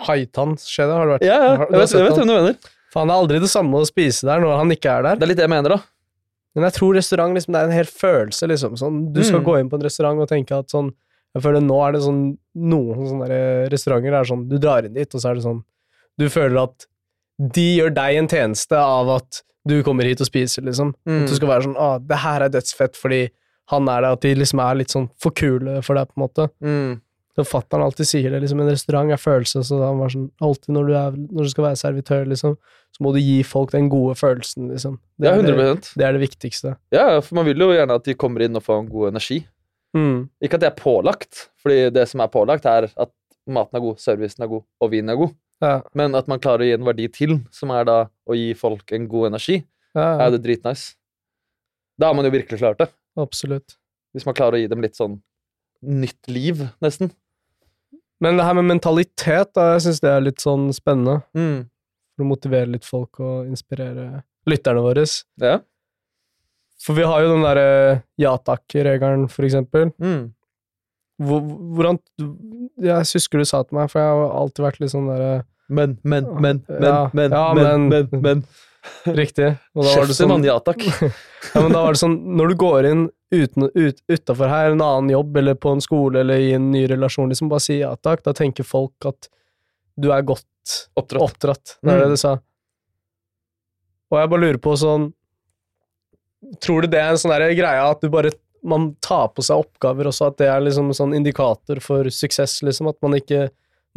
[SPEAKER 1] Haitan-skjede, har du vært
[SPEAKER 2] ja, ja. Jeg vet, jeg vet hvem du mener.
[SPEAKER 1] Faen, det er aldri det samme å spise der når han ikke er der.
[SPEAKER 2] Det er litt det jeg mener, da.
[SPEAKER 1] Men jeg tror restaurant liksom, det er en hel følelse, liksom. Sånn, du skal
[SPEAKER 2] Mm.
[SPEAKER 1] gå inn på en restaurant og tenke at sånn Jeg føler nå er det sånn Noen sånne der restauranter er sånn Du drar inn dit, og så er det sånn Du føler at de gjør deg en tjeneste av at du kommer hit og spiser, liksom.
[SPEAKER 2] Mm.
[SPEAKER 1] At du skal være sånn Å, det her er dødsfett fordi han er der, at de liksom er litt sånn for kule for deg, på en måte.
[SPEAKER 2] Mm.
[SPEAKER 1] Så Fatter'n alltid sier det, liksom, en restaurant er følelse, så han var sånn Alltid når du, er, når du skal være servitør, liksom, så må du gi folk den gode følelsen, liksom. Det
[SPEAKER 2] Ja,
[SPEAKER 1] er det,
[SPEAKER 2] 100%
[SPEAKER 1] det er det viktigste.
[SPEAKER 2] Ja, for man vil jo gjerne at de kommer inn og får en god energi.
[SPEAKER 1] Mm.
[SPEAKER 2] Ikke at det er pålagt, fordi det som er pålagt, er at maten er god, servicen er god, og vinen er god.
[SPEAKER 1] Ja,
[SPEAKER 2] Men at man klarer å gi en verdi til, som er da å gi folk en god energi,
[SPEAKER 1] ja,
[SPEAKER 2] er det dritnice. Da har man jo virkelig klart det.
[SPEAKER 1] absolutt.
[SPEAKER 2] Hvis man klarer å gi dem litt sånn nytt liv, nesten.
[SPEAKER 1] Men det her med mentalitet, da, jeg syns det er litt sånn spennende.
[SPEAKER 2] Mm.
[SPEAKER 1] For å motivere litt folk og inspirere lytterne våre.
[SPEAKER 2] Ja.
[SPEAKER 1] For vi har jo den derre ja takk-regelen, for eksempel.
[SPEAKER 2] Mm.
[SPEAKER 1] Hvor, hvordan Jeg husker du sa til meg, for jeg har alltid vært litt sånn derre
[SPEAKER 2] Men, men, men, men,
[SPEAKER 1] Ja,
[SPEAKER 2] men,
[SPEAKER 1] ja,
[SPEAKER 2] men,
[SPEAKER 1] men-
[SPEAKER 2] men, men. <laughs>
[SPEAKER 1] Riktig. Og da var det sånn,
[SPEAKER 2] ja takk. <laughs>
[SPEAKER 1] ja, men da var det sånn Når du går inn uten, ut, utafor her, en annen jobb, eller på en skole, eller i en ny relasjon, liksom bare si ja takk, da tenker folk at du er godt
[SPEAKER 2] Oppdratt.
[SPEAKER 1] oppdratt. Det er
[SPEAKER 2] Mm.
[SPEAKER 1] det du sa. Og jeg bare lurer på sånn Tror du det er en sånn greie at du bare man tar på seg oppgaver også, at det er liksom en sånn indikator for suksess, liksom? At man ikke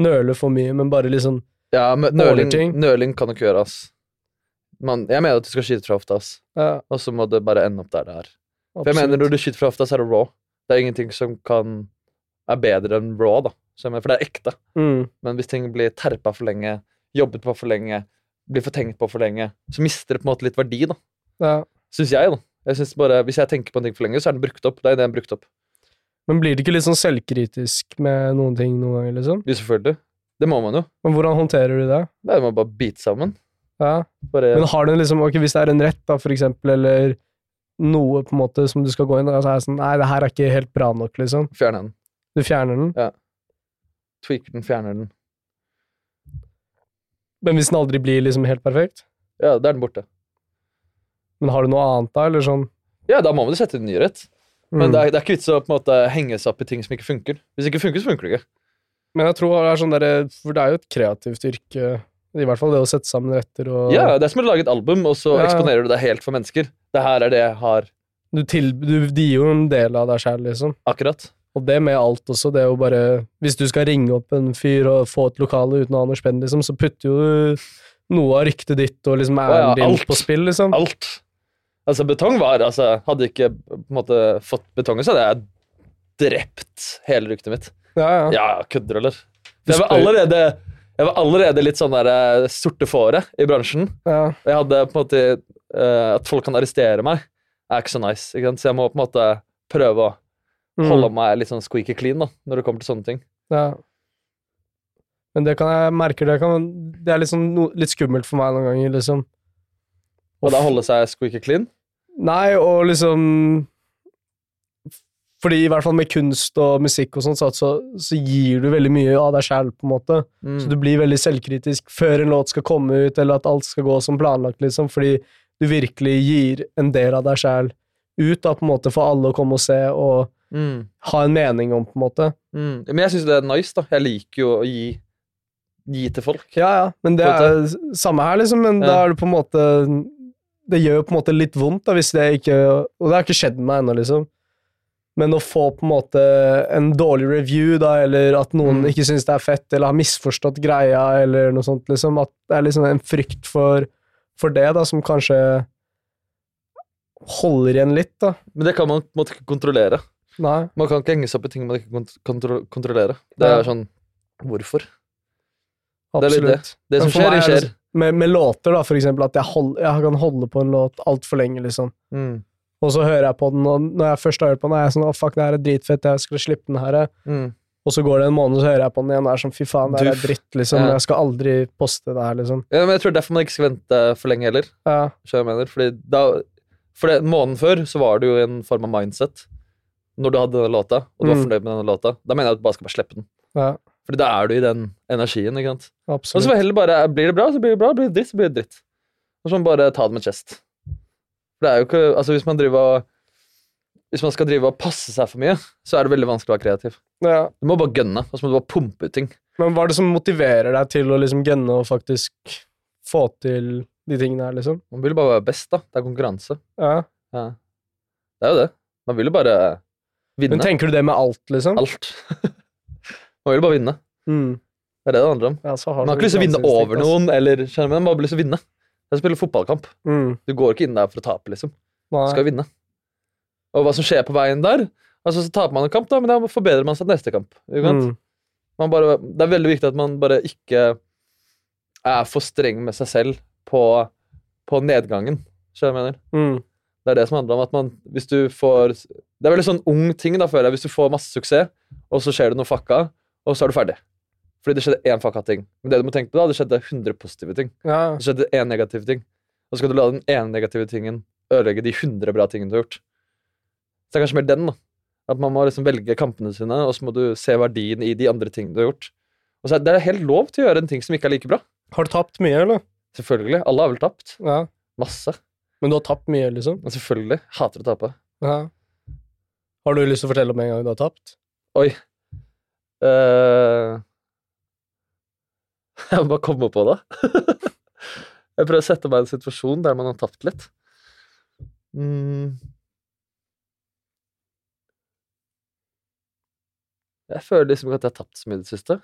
[SPEAKER 1] nøler for mye, men bare liksom
[SPEAKER 2] Ja, men nøling, nøling kan du ikke gjøre, ass. Man, jeg mener at du skal skyte fra hofta, ass.
[SPEAKER 1] ja,
[SPEAKER 2] Og så må det bare ende opp der det er. For jeg mener, når du skyter fra hofta, så er det raw. Det er ingenting som kan er bedre enn raw, da. For det er ekte.
[SPEAKER 1] mm,
[SPEAKER 2] Men hvis ting blir terpa for lenge, jobbet på for lenge, blir fortenkt på for lenge, så mister det på en måte litt verdi, da.
[SPEAKER 1] ja.
[SPEAKER 2] Syns jeg, da. Jeg synes bare, Hvis jeg tenker på en ting for lenge, så er den brukt opp. Det er den brukt opp.
[SPEAKER 1] Men blir det ikke litt sånn selvkritisk med noen ting noen ganger, liksom?
[SPEAKER 2] Jo, selvfølgelig. Det må man jo.
[SPEAKER 1] Men hvordan håndterer du det?
[SPEAKER 2] Det Man bare bite sammen.
[SPEAKER 1] Ja.
[SPEAKER 2] Bare,
[SPEAKER 1] Men har du liksom, ok, hvis det er en rett, da, for eksempel, eller noe på en måte som du skal gå inn og så er det sånn Nei, det her er ikke helt bra nok, liksom.
[SPEAKER 2] Fjerner den.
[SPEAKER 1] Du fjerner den. Ja.
[SPEAKER 2] Tweaker den, fjerner den.
[SPEAKER 1] Men hvis den aldri blir liksom helt perfekt?
[SPEAKER 2] Ja, da er den borte.
[SPEAKER 1] Men har du noe annet da, eller sånn?
[SPEAKER 2] Ja, da må man jo sette en ny rett. Men
[SPEAKER 1] Mm.
[SPEAKER 2] det, er, det er ikke vits å på en måte henge seg opp i ting som ikke funker. Hvis det ikke funker, så funker det ikke.
[SPEAKER 1] Men jeg tror det er sånn derre For det er jo et kreativt yrke. I hvert fall det å sette sammen retter og
[SPEAKER 2] Ja, Det er som å lage et album, og så
[SPEAKER 1] Ja.
[SPEAKER 2] eksponerer du deg helt for mennesker. Det her er det jeg har
[SPEAKER 1] Du, til, du, gir jo en del av deg sjæl, liksom.
[SPEAKER 2] Akkurat.
[SPEAKER 1] Og det med alt også, det er jo bare Hvis du skal ringe opp en fyr og få et lokale uten å ha noe spenn, liksom, så putter jo du noe av ryktet ditt og liksom æren
[SPEAKER 2] Ja,
[SPEAKER 1] din på spill, liksom.
[SPEAKER 2] Alt. Altså, betong var altså, Hadde ikke på en måte fått betongen, så hadde jeg drept hele ryktet mitt.
[SPEAKER 1] Ja, ja.
[SPEAKER 2] Ja, kødder eller? Jeg var allerede, jeg var allerede litt sånn der eh, sorte fåret i bransjen.
[SPEAKER 1] ja.
[SPEAKER 2] Jeg hadde på en måte eh, At folk kan arrestere meg, er ikke så nice. Ikke sant? Så jeg må på en måte prøve å
[SPEAKER 1] Mm.
[SPEAKER 2] holde meg litt sånn squeaky clean da, når det kommer til sånne ting.
[SPEAKER 1] Ja. Men det kan jeg merke det, kan, det er sånn, no, litt skummelt for meg noen ganger, liksom.
[SPEAKER 2] Og da holde seg squeaky clean.
[SPEAKER 1] Nei, og liksom Fordi i hvert fall med kunst og musikk og sånt, så, så, gir du veldig mye av deg sjæl, på en måte.
[SPEAKER 2] Mm.
[SPEAKER 1] Så du blir veldig selvkritisk før en låt skal komme ut, eller at alt skal gå som planlagt, liksom, fordi du virkelig gir en del av deg sjæl ut, da, på en måte, for alle å komme og se og
[SPEAKER 2] Mm.
[SPEAKER 1] ha en mening om, på en måte.
[SPEAKER 2] Mm. Men jeg syns det er nice, da. Jeg liker jo å gi, gi til folk.
[SPEAKER 1] Ja, ja, men det er samme her, liksom, men da er det på en måte Det gjør jo på en måte litt vondt, da, hvis det ikke Og det har ikke skjedd med meg ennå, liksom. Men å få på en måte en dårlig review, da, eller at noen
[SPEAKER 2] Mm.
[SPEAKER 1] ikke syns det er fett, eller har misforstått greia, eller noe sånt, liksom, at det er liksom en frykt for, for det, da, som kanskje holder igjen litt, da.
[SPEAKER 2] Men det kan man på en måte ikke kontrollere.
[SPEAKER 1] Nei.
[SPEAKER 2] Man kan ikke henge seg opp i ting man ikke kan kontro kontrollere. Det er sånn Hvorfor? Det er litt
[SPEAKER 1] Absolutt.
[SPEAKER 2] Det som skjer, det
[SPEAKER 1] er
[SPEAKER 2] skjer.
[SPEAKER 1] Med, med låter, da, for eksempel, at jeg, hold, jeg kan holde på en låt altfor lenge, liksom.
[SPEAKER 2] Mm.
[SPEAKER 1] Og så hører jeg på den, og når jeg først har hørt på den, er jeg sånn Å, fuck, det her er dritfett, jeg skal slippe den her.
[SPEAKER 2] Mm.
[SPEAKER 1] Og så går det en måned, så hører jeg på den igjen, og er sånn fy faen, det her er dritt, liksom.
[SPEAKER 2] Ja.
[SPEAKER 1] Jeg skal aldri poste det her, liksom.
[SPEAKER 2] Ja, men jeg tror derfor man ikke skal vente for lenge heller.
[SPEAKER 1] Ja.
[SPEAKER 2] jeg mener. Fordi da, for det, Måneden før så var det jo en form av mindset når du hadde denne låta, og du var
[SPEAKER 1] Mm.
[SPEAKER 2] fornøyd med denne låta. Da mener jeg at du bare skal bare slippe den.
[SPEAKER 1] ja.
[SPEAKER 2] Fordi da er du i den energien. ikke sant? Og så
[SPEAKER 1] Absolutt.
[SPEAKER 2] heller bare Blir det bra, så blir det bra. Blir det dritt, så blir det dritt. Og så må man bare ta det med chest. Det er jo ikke Altså, hvis man driver og Hvis man skal drive og passe seg for mye, så er det veldig vanskelig å være kreativ.
[SPEAKER 1] Ja.
[SPEAKER 2] Du må bare gønne, og så må du bare pumpe ut ting.
[SPEAKER 1] Men hva er det som motiverer deg til å liksom gønne og faktisk få til de tingene her, liksom?
[SPEAKER 2] Man vil bare være best, da. Det er konkurranse.
[SPEAKER 1] Ja.
[SPEAKER 2] Ja. Det er jo det. Man vil jo bare vinne.
[SPEAKER 1] Men tenker du det med alt, liksom?
[SPEAKER 2] alt. <laughs> man vil bare vinne.
[SPEAKER 1] Mm.
[SPEAKER 2] Det er det det handler om.
[SPEAKER 1] Ja,
[SPEAKER 2] Man har ikke lyst til å vinne over noen, eller skjønner du, man bare lyst til å vinne. Det er å spille fotballkamp.
[SPEAKER 1] Mm.
[SPEAKER 2] Du går ikke inn der for å tape, liksom. Du
[SPEAKER 1] Nei.
[SPEAKER 2] skal vinne. Og hva som skjer på veien der Altså, Så taper man en kamp, da, men da forbedrer man seg neste kamp.
[SPEAKER 1] Mm.
[SPEAKER 2] Man bare, det er veldig viktig at man bare ikke er for streng med seg selv på, på nedgangen. Skjønner du hva jeg mener?
[SPEAKER 1] Mm.
[SPEAKER 2] Det er det som handler om at man Hvis du får Det er veldig sånn ung ting, da, føler jeg. Hvis du får masse suksess, og så skjer det noe fucka, og så er du ferdig. Fordi det skjedde én fucka ting. Men det du må tenke på da, det skjedde 100 positive ting.
[SPEAKER 1] Ja.
[SPEAKER 2] Det skjedde én negativ ting. Og så skal du la den ene negative tingen ødelegge de 100 bra tingene du har gjort. Så det er kanskje mer den, da. At man må liksom velge kampene sine, og så må du se verdien i de andre tingene du har gjort. Og så er det helt lov til å gjøre en ting som ikke er like bra.
[SPEAKER 1] Har du tapt mye, eller?
[SPEAKER 2] Selvfølgelig. Alle har vel tapt.
[SPEAKER 1] Ja.
[SPEAKER 2] Masse.
[SPEAKER 1] Men du har tapt mye, liksom?
[SPEAKER 2] Men selvfølgelig. Hater å tape.
[SPEAKER 1] Ja. Har du lyst til å fortelle om en gang du har tapt?
[SPEAKER 2] Oi. Eh, <laughs> jeg må bare komme på det. <laughs> jeg prøver å sette meg i en situasjon der man har tapt litt. Mm. Jeg føler liksom ikke at jeg har tapt så mye i det siste.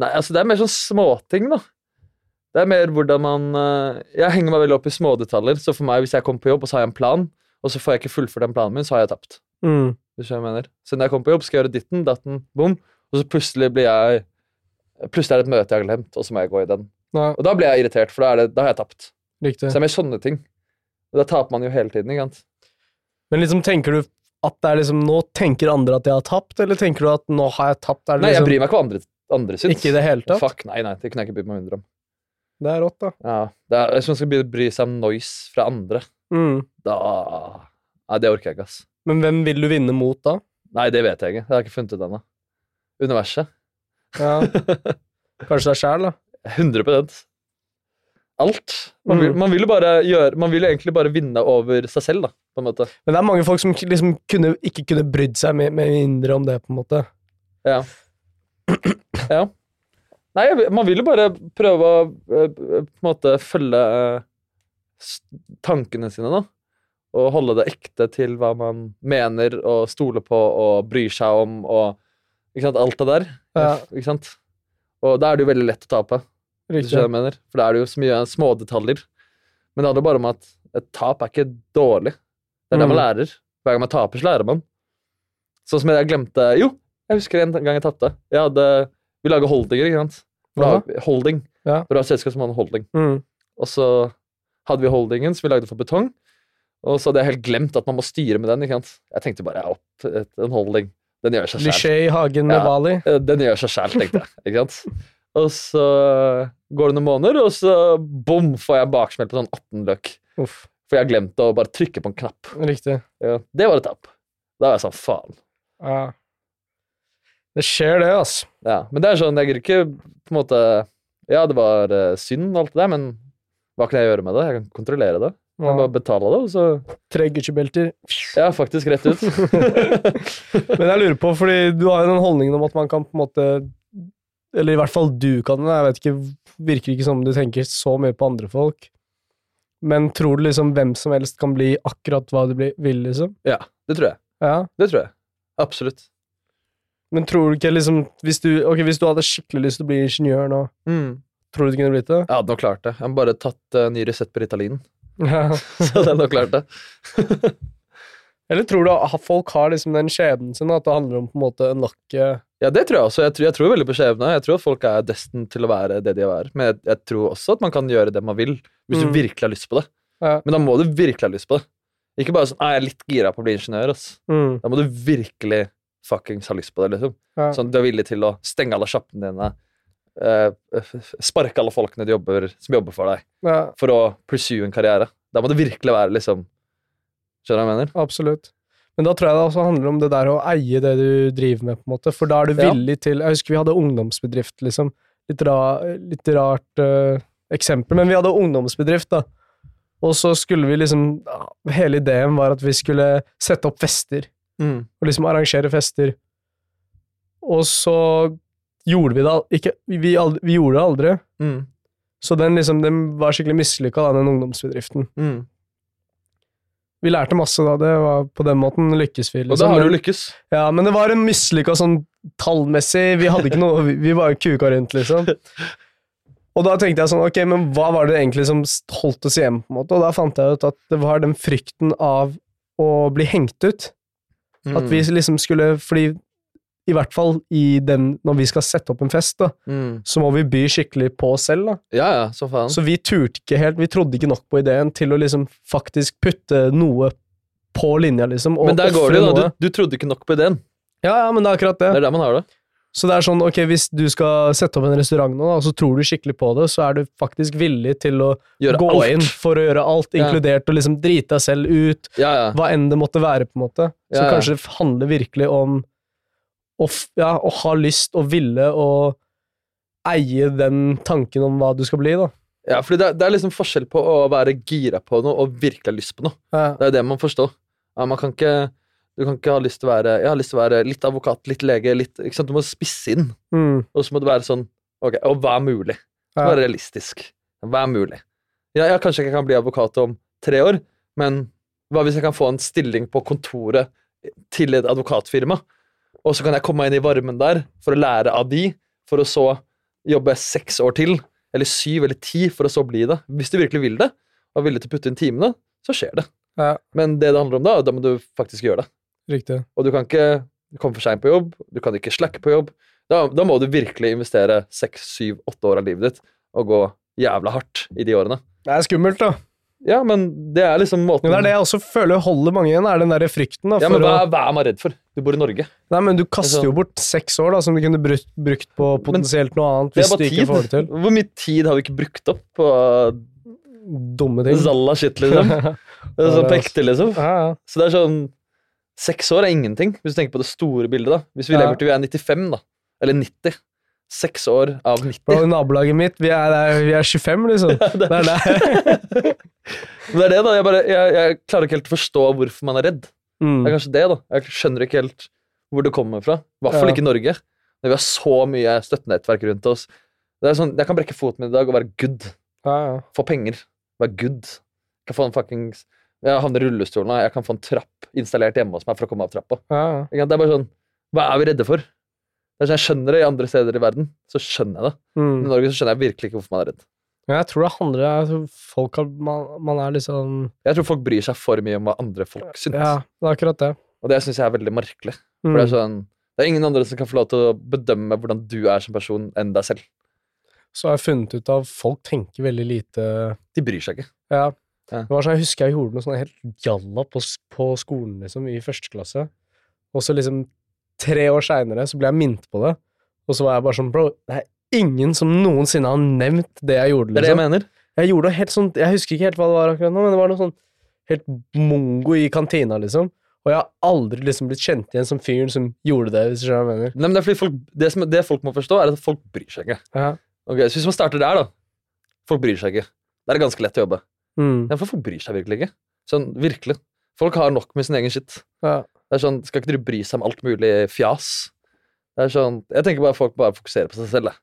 [SPEAKER 2] Nei, altså det er mer sånn småting, da. Det er mer hvordan man eh, Jeg henger meg veldig opp i smådetaljer. Så for meg, hvis jeg kommer på jobb og så har jeg en plan, og så får jeg ikke fullført den planen min, så har jeg tapt.
[SPEAKER 1] Mm.
[SPEAKER 2] Hvis jeg mener. Så når jeg kommer på jobb, skal jeg gjøre ditten, datten, bom, og så plutselig blir jeg Plutselig er det et møte jeg har glemt, og så må jeg gå i den.
[SPEAKER 1] Nei,
[SPEAKER 2] Og da blir jeg irritert, for da, det, da har jeg tapt.
[SPEAKER 1] riktig.
[SPEAKER 2] Så det er mer sånne ting. Og da taper man jo hele tiden, ikke sant.
[SPEAKER 1] Men liksom, tenker du at det er liksom Nå tenker andre at jeg har tapt, eller tenker du at nå har jeg tapt? Det
[SPEAKER 2] Nei, jeg
[SPEAKER 1] liksom
[SPEAKER 2] bryr meg ikke hva andre, andre syns.
[SPEAKER 1] ikke i det hele tatt?
[SPEAKER 2] Fuck, nei, nei, det kunne jeg ikke brydd meg mindre om.
[SPEAKER 1] Det er rått, da.
[SPEAKER 2] Ja, det er, Hvis man skal begynne å bry seg om noise fra andre,
[SPEAKER 1] Mm.
[SPEAKER 2] da Nei, det orker jeg ikke, ass.
[SPEAKER 1] Men hvem vil du vinne mot, da?
[SPEAKER 2] Nei, det vet jeg ikke. Det har jeg ikke funnet ut ennå. Universet.
[SPEAKER 1] Ja. <laughs> Kanskje deg sjæl, da?
[SPEAKER 2] 100 Alt. Man vil,
[SPEAKER 1] Mm.
[SPEAKER 2] man vil gjøre Man vil egentlig bare vinne over seg selv, da, på en måte.
[SPEAKER 1] Men det er mange folk som liksom kunne, ikke kunne brydd seg med, med mindre om det, på en måte.
[SPEAKER 2] Ja. ja. Nei, man vil jo bare prøve å eh, på en måte følge eh, tankene sine, da. Og holde det ekte til hva man mener og stoler på og bryr seg om og ikke sant, alt det der.
[SPEAKER 1] Ja.
[SPEAKER 2] Ikke sant? Og da er det jo veldig lett å tape. du
[SPEAKER 1] Riktig.
[SPEAKER 2] jeg mener. For da er det jo så mye smådetaljer. Men det handler bare om at et tap er ikke dårlig. Det er det man
[SPEAKER 1] Mm.
[SPEAKER 2] lærer. Hver gang man taper, så lærer man. Sånn som jeg glemte Jo, jeg husker en gang jeg tapte. Vi lager holdinger, ikke sant? Da- Holding.
[SPEAKER 1] Ja.
[SPEAKER 2] Det var et selskap som hadde holding.
[SPEAKER 1] Mm.
[SPEAKER 2] Og så hadde vi holdingen som vi lagde for betong. Og så hadde jeg helt glemt at man må styre med den. ikke sant? Jeg tenkte bare ja, opp en holding. Den gjør seg selv.
[SPEAKER 1] Lishay i hagen med. Bali.
[SPEAKER 2] Ja, Den gjør seg sjæl, tenkte jeg. ikke sant? Og så går det noen måneder, og så bom, får jeg baksmell på sånn 18 løk.
[SPEAKER 1] Uff.
[SPEAKER 2] For jeg glemte å bare trykke på en knapp.
[SPEAKER 1] Riktig.
[SPEAKER 2] Ja, det var et tap. Da var jeg sånn, faen.
[SPEAKER 1] Ja. Det skjer, det, altså.
[SPEAKER 2] Ja, Men det er sånn, jeg gidder ikke på en måte Ja, det var eh, synd, alt det der, men hva kan jeg gjøre med det? Jeg kan kontrollere det. Jeg
[SPEAKER 1] Ja.
[SPEAKER 2] bare betale det, og så
[SPEAKER 1] Tre Gucci-belter.
[SPEAKER 2] Ja, faktisk rett ut. <laughs>
[SPEAKER 1] Men jeg lurer på, fordi du har jo den holdningen om at man kan på en måte Eller i hvert fall du kan det. Jeg vet ikke, virker ikke som du tenker så mye på andre folk. Men tror du liksom hvem som helst kan bli akkurat hva du vil, liksom?
[SPEAKER 2] ja, det tror jeg.
[SPEAKER 1] Ja.
[SPEAKER 2] Det tror jeg. Absolutt.
[SPEAKER 1] Men tror du ikke liksom Hvis du, okay, hvis du hadde skikkelig lyst til å bli ingeniør nå,
[SPEAKER 2] Mm.
[SPEAKER 1] tror du du kunne blitt det?
[SPEAKER 2] Jeg hadde nok klart det. Jeg har bare tatt uh, ny Resett på Ritalin.
[SPEAKER 1] Ja. <laughs>
[SPEAKER 2] Så jeg hadde nok klart det. <laughs>
[SPEAKER 1] Eller tror du at folk har liksom den skjebnen sin, at det handler om på en måte unlocke
[SPEAKER 2] Ja, det tror jeg også. Jeg tror, jeg tror veldig på skjebne. Jeg tror at folk er destined til å være det de er. Men jeg, jeg tror også at man kan gjøre det man vil, hvis
[SPEAKER 1] Mm.
[SPEAKER 2] du virkelig har lyst på det.
[SPEAKER 1] Ja.
[SPEAKER 2] Men da må du virkelig ha lyst på det. Ikke bare sånn jeg er litt gira på å bli ingeniør', ass.
[SPEAKER 1] mm.
[SPEAKER 2] Da må du virkelig fuckings ha lyst på det, liksom.
[SPEAKER 1] ja.
[SPEAKER 2] Sånn du er villig til å stenge alle sjappene dine, eh, sparke alle folkene jobber, som jobber for deg,
[SPEAKER 1] ja,
[SPEAKER 2] for å pursue en karriere. Da må det virkelig være liksom Skjønner du hva jeg mener?
[SPEAKER 1] absolutt. Men da tror jeg det også handler om det der å eie det du driver med, på en måte. For da er du
[SPEAKER 2] Ja.
[SPEAKER 1] villig til Jeg husker vi hadde ungdomsbedrift, liksom. Litt, ra, litt rart uh, eksempel, men vi hadde ungdomsbedrift, da. Og så skulle vi liksom Hele ideen var at vi skulle sette opp fester.
[SPEAKER 2] Mm.
[SPEAKER 1] Og liksom arrangere fester. Og så gjorde vi det ikke Vi, aldri, vi gjorde det aldri.
[SPEAKER 2] Mm.
[SPEAKER 1] Så den liksom, den var skikkelig mislykka, den ungdomsbedriften.
[SPEAKER 2] Mm.
[SPEAKER 1] Vi lærte masse da, det var på den måten lykkes vi.
[SPEAKER 2] Og da
[SPEAKER 1] Liksom.
[SPEAKER 2] har du lykkes.
[SPEAKER 1] Ja, men det var en mislykka sånn tallmessig Vi hadde ikke noe Vi, vi var kuka rundt, liksom. Og da tenkte jeg sånn, ok, men hva var det egentlig som holdt oss hjemme, på en måte? Og da fant jeg ut at det var den frykten av å bli hengt ut. At vi
[SPEAKER 2] Mm.
[SPEAKER 1] liksom skulle Fordi i hvert fall i den Når vi skal sette opp en fest, da,
[SPEAKER 2] mm.
[SPEAKER 1] så må vi by skikkelig på oss selv, da.
[SPEAKER 2] Ja, ja, så faen.
[SPEAKER 1] Så vi turte ikke helt Vi trodde ikke nok på ideen til å liksom faktisk putte noe på linja, liksom.
[SPEAKER 2] Men der går det jo, da. Du, du trodde ikke nok på ideen.
[SPEAKER 1] Ja, ja, men det er akkurat det.
[SPEAKER 2] Det er der man har det.
[SPEAKER 1] Så det er sånn, ok, hvis du skal sette opp en restaurant nå, da, og så tror du skikkelig på det, så er du faktisk villig til å
[SPEAKER 2] Gjøre
[SPEAKER 1] gå
[SPEAKER 2] alt.
[SPEAKER 1] inn for å gjøre alt,
[SPEAKER 2] Ja.
[SPEAKER 1] inkludert å liksom drite deg selv ut,
[SPEAKER 2] Ja, ja.
[SPEAKER 1] hva enn det måtte være, på en måte. Så kanskje det handler virkelig om å, ja, å ha lyst og ville og eie den tanken om hva du skal bli, da.
[SPEAKER 2] ja fordi det, er- det er liksom forskjell på å være gira på noe og virkelig ha lyst på noe.
[SPEAKER 1] Ja.
[SPEAKER 2] Det er det man forstår. Ja, man kan ikke Du kan ikke ha lyst til å være Jeg har lyst til å være litt advokat, litt lege, litt ikke sant? Du må spisse inn.
[SPEAKER 1] Mm.
[SPEAKER 2] Og så må det være sånn Ok, og hva er mulig?
[SPEAKER 1] Ja.
[SPEAKER 2] være realistisk. Hva er mulig? Ja, ja, kanskje jeg ikke kan bli advokat om tre år, men hva hvis jeg kan få en stilling på kontoret til et advokatfirma, og så kan jeg komme meg inn i varmen der for å lære av de, for å så jobbe seks år til, eller syv eller ti, for å så bli det. Hvis du virkelig vil det, og er villig til å putte inn timene, så skjer det.
[SPEAKER 1] Ja.
[SPEAKER 2] Men det det handler om da, da må du faktisk gjøre det.
[SPEAKER 1] Riktig.
[SPEAKER 2] Og du kan ikke komme for seint på jobb, du kan ikke slacke på jobb. Da, da må du virkelig investere seks, syv, åtte år av livet ditt og gå jævla hardt i de årene.
[SPEAKER 1] Det er skummelt, da.
[SPEAKER 2] Ja, men det er liksom måten
[SPEAKER 1] det er det jeg også føler holder mange igjen, er den der frykten. da.
[SPEAKER 2] Ja, men hva, hva er man redd for? Du bor i Norge.
[SPEAKER 1] nei, men du kaster
[SPEAKER 2] Altså-
[SPEAKER 1] jo bort seks år da, som du kunne brukt, brukt på potensielt noe annet hvis du ikke
[SPEAKER 2] tid.
[SPEAKER 1] får det til.
[SPEAKER 2] Hvor mye tid har vi ikke brukt opp på
[SPEAKER 1] Dumme ting.
[SPEAKER 2] zalla shit, liksom? <laughs> Det er sånn på ekte, liksom.
[SPEAKER 1] ja, ja.
[SPEAKER 2] Så det er sånn Seks år er ingenting, hvis du tenker på det store bildet. da. Hvis vi
[SPEAKER 1] Ja.
[SPEAKER 2] lever til vi er 95, da. Eller 90. Seks år av 90.
[SPEAKER 1] Bro, nabolaget mitt, vi er, vi er 25, liksom. <laughs> Det er
[SPEAKER 2] det. <laughs> Det er det, da. Jeg, bare, jeg, jeg klarer ikke helt å forstå hvorfor man er redd.
[SPEAKER 1] Mm.
[SPEAKER 2] Det er kanskje det, da. Jeg skjønner ikke helt hvor det kommer fra. I hvert fall
[SPEAKER 1] Ja.
[SPEAKER 2] ikke i Norge. Når vi har så mye støttenettverk rundt oss. Det er sånn, Jeg kan brekke foten min i dag og være good.
[SPEAKER 1] Ja, ja.
[SPEAKER 2] Få penger. Være good. Kan få en fuckings Jeg havner i rullestol nå. Jeg kan få en trapp installert hjemme hos meg for å komme av trappa.
[SPEAKER 1] ja, ja.
[SPEAKER 2] Det er bare sånn Hva er vi redde for? Sånn, Jeg skjønner det i andre steder i verden. Så skjønner jeg det.
[SPEAKER 1] Mm.
[SPEAKER 2] i Norge så skjønner jeg virkelig ikke hvorfor man er redd.
[SPEAKER 1] Men jeg tror det handler jeg tror folk man, man er liksom
[SPEAKER 2] Jeg tror folk bryr seg for mye om hva andre folk syns.
[SPEAKER 1] Ja, det er akkurat det.
[SPEAKER 2] Og det syns jeg er veldig merkelig. For
[SPEAKER 1] Mm.
[SPEAKER 2] det er sånn Det er ingen andre som kan få lov til å bedømme hvordan du er som person, enn deg selv.
[SPEAKER 1] Så har jeg funnet ut at folk tenker veldig lite
[SPEAKER 2] De bryr seg ikke.
[SPEAKER 1] Ja.
[SPEAKER 2] Ja.
[SPEAKER 1] Det var sånn, Jeg husker jeg gjorde noe sånn helt jalla på, på skolen liksom, i første klasse. Og så liksom tre år seinere så ble jeg minnet på det. Og så var jeg bare sånn Bro, det er ingen som noensinne har nevnt det jeg gjorde. Liksom.
[SPEAKER 2] Det er det jeg
[SPEAKER 1] Liksom.
[SPEAKER 2] mener.
[SPEAKER 1] Jeg gjorde noe helt sånn Jeg husker ikke helt hva det var akkurat nå, men det var noe sånn helt mongo i kantina, liksom. Og jeg har aldri liksom blitt kjent igjen som fyren som gjorde det, hvis du skjønner hva jeg mener.
[SPEAKER 2] Nei, men det, er fordi folk, det, som, det folk må forstå, er at folk bryr seg ikke.
[SPEAKER 1] Ja.
[SPEAKER 2] Ok, så Hvis man starter der, da Folk bryr seg ikke. Da er det ganske lett å jobbe.
[SPEAKER 1] Mm.
[SPEAKER 2] Ja, for folk bryr seg virkelig ikke. Sånn, virkelig. Folk har nok med sin egen shit.
[SPEAKER 1] ja.
[SPEAKER 2] Det er sånn, Skal ikke dere bry seg om alt mulig fjas? Det er sånn, Jeg tenker bare folk bare fokuserer på seg selv. jeg.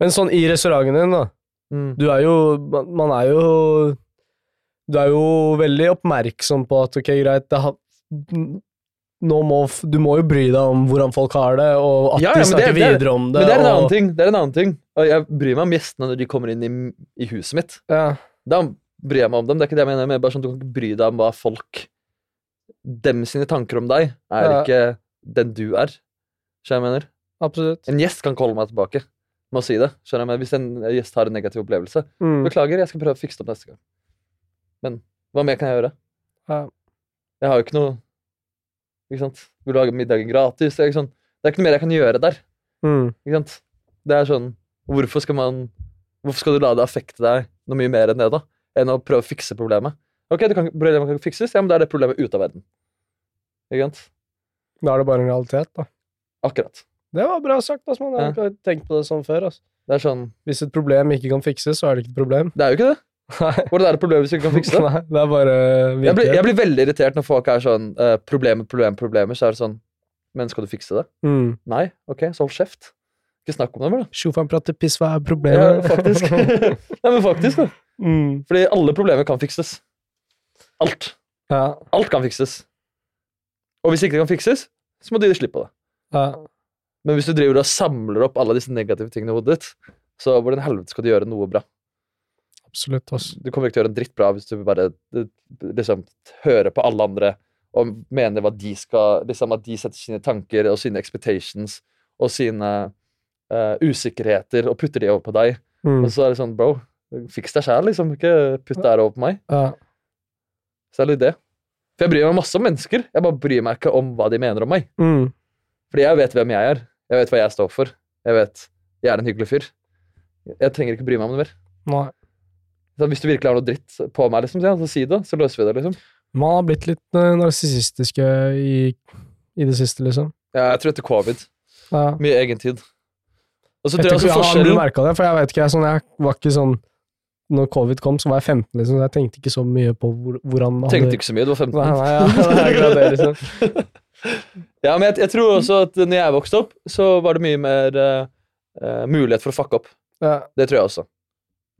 [SPEAKER 1] Men sånn i restauranten din, da.
[SPEAKER 2] Mm.
[SPEAKER 1] Du er jo Man er jo Du er jo veldig oppmerksom på at ok, greit det har, Nå må Du må jo bry deg om hvordan folk har det, og at
[SPEAKER 2] Ja, ja,
[SPEAKER 1] de snakker
[SPEAKER 2] det er-
[SPEAKER 1] videre om det.
[SPEAKER 2] Men det er en
[SPEAKER 1] og,
[SPEAKER 2] annen ting. det er en annen ting. Og jeg bryr meg om gjestene når de kommer inn i, i huset mitt.
[SPEAKER 1] Ja,
[SPEAKER 2] Da bryr jeg meg om dem. Det er ikke det jeg mener. Men bare sånn, Du kan ikke bry deg om hva folk Dem sine tanker om deg er
[SPEAKER 1] Ja.
[SPEAKER 2] ikke den du er. Skjønner jeg mener?
[SPEAKER 1] absolutt.
[SPEAKER 2] En gjest kan ikke holde meg tilbake med å si det. Skjønner jeg Men Hvis en gjest har en negativ opplevelse
[SPEAKER 1] Mm.
[SPEAKER 2] Beklager, jeg skal prøve å fikse det opp neste gang. Men hva mer kan jeg gjøre?
[SPEAKER 1] Ja.
[SPEAKER 2] Jeg har jo ikke noe Ikke sant? Vil du ha middagen gratis? Det er, sånn. det er ikke noe mer jeg kan gjøre der.
[SPEAKER 1] Mm.
[SPEAKER 2] Ikke sant? Det er sånn Hvorfor skal man Hvorfor skal du la det affekte deg noe mye mer enn det, da? Enn å prøve å fikse problemet. Ok, det kan, problemet kan fikses, ja, men da er det problemet ute av verden. Ikke sant?
[SPEAKER 1] Da er det bare en realitet, da.
[SPEAKER 2] Akkurat.
[SPEAKER 1] Det var bra sagt, ass, man. Har ikke tenkt på det sånn før. ass.
[SPEAKER 2] Det er sånn
[SPEAKER 1] Hvis et problem ikke kan fikses, så er det ikke et problem.
[SPEAKER 2] Det er jo ikke det.
[SPEAKER 1] Nei,
[SPEAKER 2] Hvordan er det problem hvis du ikke kan fikse det? <laughs>
[SPEAKER 1] Nei, det er bare
[SPEAKER 2] Jeg blir, jeg blir veldig irritert når folk er sånn uh, Problemer, problemer, problemer. Så er det sånn Men skal du fikse det?
[SPEAKER 1] Mm.
[SPEAKER 2] Nei? Ok, så hold kjeft. Ikke snakk om det mer, da.
[SPEAKER 1] Sjofan prater piss, hva er
[SPEAKER 2] Ja, faktisk. <laughs> Nei, men faktisk, da.
[SPEAKER 1] mm.
[SPEAKER 2] Fordi alle problemer kan fikses. Alt.
[SPEAKER 1] Ja,
[SPEAKER 2] Alt kan fikses. Og hvis ikke det kan fikses, så må du gi slipp på det.
[SPEAKER 1] ja.
[SPEAKER 2] Men hvis du driver og samler opp alle disse negative tingene i hodet ditt, så hvordan i helvete skal du gjøre noe bra?
[SPEAKER 1] Absolutt, ass.
[SPEAKER 2] Du kommer ikke til å gjøre en dritt bra hvis du bare liksom hører på alle andre og mener de skal liksom At de setter sine tanker og sine expectations og sine uh, usikkerheter og putter de over på deg.
[SPEAKER 1] Mm.
[SPEAKER 2] Og så er det sånn, bro, fiks deg sjæl, liksom. Ikke putt det her over på meg.
[SPEAKER 1] Ja.
[SPEAKER 2] Så det. For jeg bryr meg masse om mennesker. Jeg bare bryr meg ikke om hva de mener om meg.
[SPEAKER 1] Mm.
[SPEAKER 2] Fordi jeg vet hvem jeg er. Jeg vet hva jeg står for. Jeg vet jeg er en hyggelig fyr. Jeg trenger ikke bry meg om det mer.
[SPEAKER 1] Nei.
[SPEAKER 2] Så hvis du virkelig har noe dritt på meg, liksom, så, si det, så løser vi det. liksom.
[SPEAKER 1] Man har blitt litt uh, narsissistiske i, i det siste, liksom.
[SPEAKER 2] Ja, jeg tror etter covid.
[SPEAKER 1] Ja.
[SPEAKER 2] Mye egentid. Og så
[SPEAKER 1] Jeg
[SPEAKER 2] tror jeg
[SPEAKER 1] jeg, har du
[SPEAKER 2] forskjellen
[SPEAKER 1] merka det? For jeg vet ikke, jeg, sånn, jeg var ikke sånn Når covid kom, så var jeg 15, liksom, så jeg tenkte ikke så mye på hvor, hvordan man
[SPEAKER 2] Tenkte ikke så mye, du var 15.
[SPEAKER 1] Nei, nei, ja, <laughs> det er liksom. <laughs>
[SPEAKER 2] Ja, men jeg, jeg tror også at når jeg vokste opp, så var det mye mer eh, mulighet for å fucke opp.
[SPEAKER 1] Ja.
[SPEAKER 2] Det tror jeg også.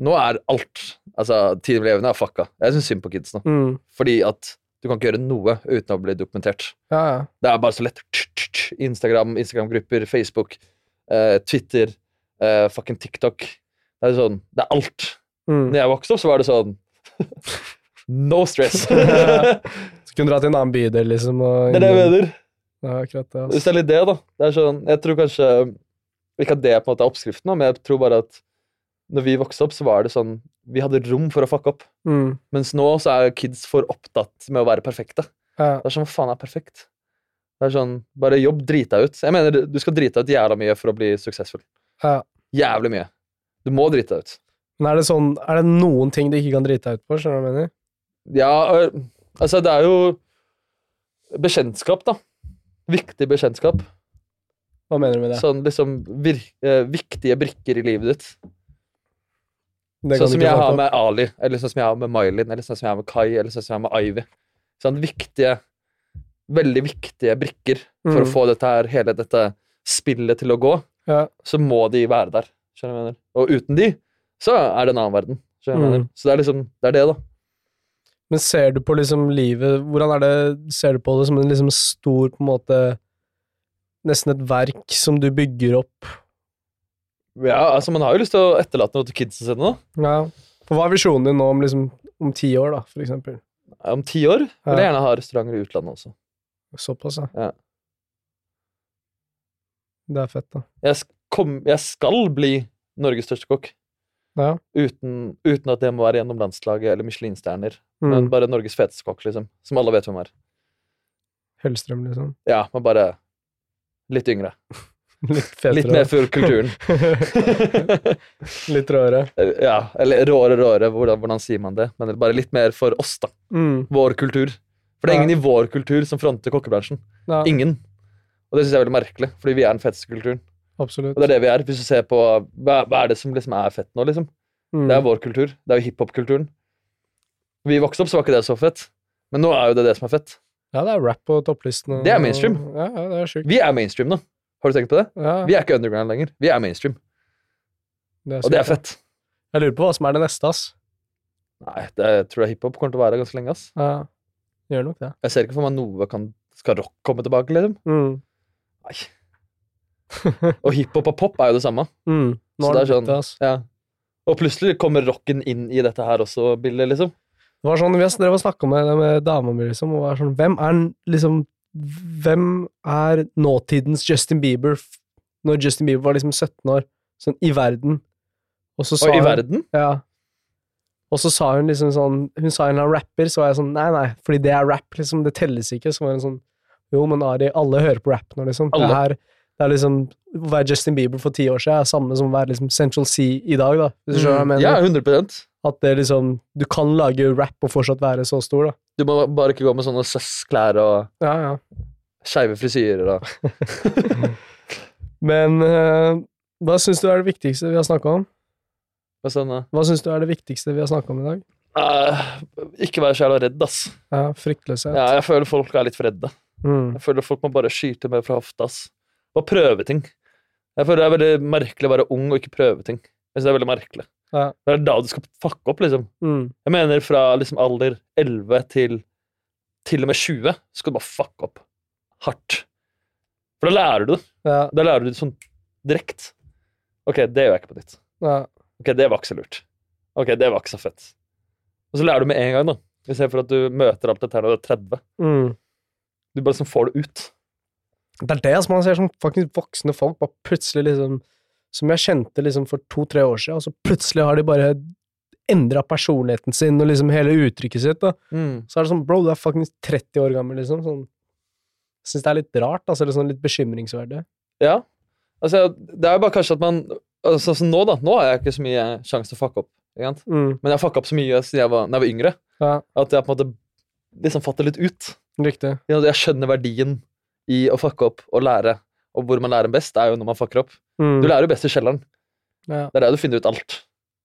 [SPEAKER 2] Nå er alt Altså, tiden vi lever i, er fucka. Jeg syns synd på kids nå.
[SPEAKER 1] Mm.
[SPEAKER 2] Fordi at du kan ikke gjøre noe uten å bli dokumentert.
[SPEAKER 1] ja, ja.
[SPEAKER 2] Det er bare så lett. Instagram, Instagram-grupper, Facebook, uh, Twitter, uh, fucking TikTok. Det er sånn, det er alt.
[SPEAKER 1] Mm.
[SPEAKER 2] Når jeg vokste opp, så var det sånn <laughs> No stress. <laughs>
[SPEAKER 1] Så
[SPEAKER 2] kunne
[SPEAKER 1] kunne dra til en annen bydel, liksom. Og
[SPEAKER 2] er det jeg mener.
[SPEAKER 1] Ja, akkurat det.
[SPEAKER 2] Hvis
[SPEAKER 1] Altså.
[SPEAKER 2] det er litt det, da. Det er sånn, jeg tror kanskje Ikke at det på en måte er oppskriften, men jeg tror bare at når vi vokste opp, så var det sånn Vi hadde rom for å fucke opp.
[SPEAKER 1] Mm.
[SPEAKER 2] Mens nå så er kids for opptatt med å være perfekte.
[SPEAKER 1] Ja.
[SPEAKER 2] Det er sånn, hva faen er perfekt? Det er sånn, Bare jobb, drit deg ut. Jeg mener, Du skal drite deg ut jævla mye for å bli suksessfull.
[SPEAKER 1] Ja.
[SPEAKER 2] Jævlig mye. Du må drite deg ut.
[SPEAKER 1] Men er det sånn Er det noen ting du ikke kan drite deg ut på? Skjønner du hva jeg mener?
[SPEAKER 2] Ja, øh, altså, det er jo bekjentskap, da. Viktig bekjentskap.
[SPEAKER 1] Hva mener du med det?
[SPEAKER 2] Sånn liksom vir eh, viktige brikker i livet ditt. Sånn som jeg har med Ali, eller sånn som jeg har med Mylin, eller sånn som jeg har med Kai, eller sånn som jeg har med Ivy. Sånn viktige, veldig viktige brikker for
[SPEAKER 1] Mm.
[SPEAKER 2] å få dette her, hele dette spillet til å gå.
[SPEAKER 1] Ja.
[SPEAKER 2] Så må de være der. Skjønner du hva jeg mener? Og uten de, så er det en annen verden. Så,
[SPEAKER 1] Mm.
[SPEAKER 2] Så det er liksom Det er det, da.
[SPEAKER 1] Men ser du på liksom livet Hvordan er det Ser du på det som en liksom stor på en måte Nesten et verk som du bygger opp?
[SPEAKER 2] Ja, altså Man har jo lyst til å etterlate noe til kidsa sine. da.
[SPEAKER 1] Ja. For hva er visjonen din nå om liksom om ti år, da, for eksempel?
[SPEAKER 2] Om ti år vil jeg gjerne ha restauranter i utlandet også.
[SPEAKER 1] Såpass, ja.
[SPEAKER 2] Ja.
[SPEAKER 1] Det er fett, da.
[SPEAKER 2] Jeg, kom, jeg skal bli Norges største kokk.
[SPEAKER 1] Ja.
[SPEAKER 2] Uten, uten at det må være gjennom landslaget eller Michelin-stjerner.
[SPEAKER 1] Mm.
[SPEAKER 2] Men bare Norges feteste kokk, liksom. Som alle vet hvem er.
[SPEAKER 1] Hellstrøm, liksom.
[SPEAKER 2] Ja, men bare litt yngre. <laughs>
[SPEAKER 1] Litt fetere.
[SPEAKER 2] Litt mer for kulturen. <laughs>
[SPEAKER 1] Litt råere.
[SPEAKER 2] ja, eller råere, råere. Hvordan, hvordan sier man det? Men bare litt mer for oss, da.
[SPEAKER 1] Mm.
[SPEAKER 2] Vår kultur. For det er
[SPEAKER 1] Ja.
[SPEAKER 2] ingen i vår kultur som fronter kokkebransjen.
[SPEAKER 1] Ja,
[SPEAKER 2] Ingen. Og det syns jeg er veldig merkelig, fordi vi er den feteste kulturen.
[SPEAKER 1] Absolutt.
[SPEAKER 2] Og det er det vi er. Hvis du ser på hva, hva er det som liksom er fett nå, liksom?
[SPEAKER 1] Mm.
[SPEAKER 2] Det er vår kultur. Det er jo hiphop-kulturen. Vi vokste opp, så var ikke det så fett. Men nå er jo det det som er fett.
[SPEAKER 1] Ja, det er rap på topplistene.
[SPEAKER 2] Det er mainstream.
[SPEAKER 1] Ja, ja, det er sykt.
[SPEAKER 2] Vi er mainstream nå. Har du tenkt på det?
[SPEAKER 1] Ja,
[SPEAKER 2] Vi er ikke underground lenger. Vi er mainstream.
[SPEAKER 1] det
[SPEAKER 2] Og det er fett.
[SPEAKER 1] Jeg lurer på hva som er det neste, ass.
[SPEAKER 2] Nei, det jeg tror jeg hiphop kommer til å være ganske lenge, ass.
[SPEAKER 1] Ja, gjør nok det.
[SPEAKER 2] Jeg ser ikke for meg noe kan Skal rock komme tilbake, liksom?
[SPEAKER 1] Mm.
[SPEAKER 2] Nei. Og hiphop og pop er jo det samme.
[SPEAKER 1] Mm.
[SPEAKER 2] Så det er sånn-
[SPEAKER 1] det.
[SPEAKER 2] Ja. Og plutselig kommer rocken inn i dette her også, bildet, liksom.
[SPEAKER 1] Det var sånn, Vi har snakket snakka med, med dama mi, liksom, og var sånn Hvem er liksom Hvem er nåtidens Justin Bieber når Justin Bieber var liksom 17 år, sånn i verden? Og så sa
[SPEAKER 2] Og i
[SPEAKER 1] hun-
[SPEAKER 2] verden
[SPEAKER 1] Ja. Og så sa hun liksom sånn Hun sa en er rapper, så var jeg sånn Nei, nei, fordi det er rap, liksom. Det telles ikke. Så var hun sånn Jo, men Ari, alle hører på rap nå, liksom. Det
[SPEAKER 2] Alle.
[SPEAKER 1] Er, det er liksom Å være Justin Bieber for ti år siden er samme som å være liksom Central C i dag, da. Hvis du skjønner hva jeg mener?
[SPEAKER 2] Ja, 100%
[SPEAKER 1] At det liksom Du kan lage rap og fortsatt være så stor, da.
[SPEAKER 2] Du må bare ikke gå med sånne søss-klær og
[SPEAKER 1] Ja, ja.
[SPEAKER 2] skeive frisyrer og <laughs>
[SPEAKER 1] Men uh, hva syns du er det viktigste vi har snakka om?
[SPEAKER 2] Hva, sånn.
[SPEAKER 1] Hva syns du er det viktigste vi har snakka om i dag?
[SPEAKER 2] Uh, ikke være så jævla redd, ass.
[SPEAKER 1] Ja, fryktløshet.
[SPEAKER 2] Ja, jeg føler folk er litt for redde.
[SPEAKER 1] Mm.
[SPEAKER 2] Jeg føler folk må bare skyte mer fra hofta, ass. Og prøve ting. Jeg føler det er veldig merkelig å være ung og ikke prøve ting. Jeg synes Det er veldig merkelig.
[SPEAKER 1] Ja.
[SPEAKER 2] Det er da du skal fucke opp, liksom.
[SPEAKER 1] Mm.
[SPEAKER 2] Jeg mener fra liksom alder 11 til til og med 20 skal du bare fucke opp hardt. For da lærer du det.
[SPEAKER 1] Ja,
[SPEAKER 2] Da lærer du det sånn direkte. Ok, det gjør jeg ikke på nytt.
[SPEAKER 1] ja.
[SPEAKER 2] Ok, det var ikke så lurt. Ok, det var ikke så fett. Og så lærer du med en gang, da. Istedenfor at du møter alt dette her når du er 30.
[SPEAKER 1] Mm.
[SPEAKER 2] Du bare liksom får det ut.
[SPEAKER 1] Det er det som man ser som faktisk voksne folk bare plutselig liksom Som jeg kjente liksom for to-tre år siden, og så plutselig har de bare endra personligheten sin og liksom hele uttrykket sitt. da. Så er det sånn, bro, du er faktisk 30 år gammel, liksom. Sånn. Syns det er litt rart, altså. er sånn litt bekymringsverdig.
[SPEAKER 2] Ja. Altså, det er jo bare kanskje at man altså, sånn Nå, da. Nå har jeg ikke så mye sjanse til å fucke opp.
[SPEAKER 1] Mm.
[SPEAKER 2] Men jeg har fucka opp så mye siden jeg var, når jeg var yngre,
[SPEAKER 1] Ja,
[SPEAKER 2] at jeg på en måte liksom fatter litt ut.
[SPEAKER 1] riktig.
[SPEAKER 2] Jeg skjønner verdien i å fucke opp og lære. Og hvor man lærer best, er jo når man fucker opp.
[SPEAKER 1] Mm.
[SPEAKER 2] Du lærer jo best i kjelleren.
[SPEAKER 1] Ja.
[SPEAKER 2] Det er der du finner ut alt.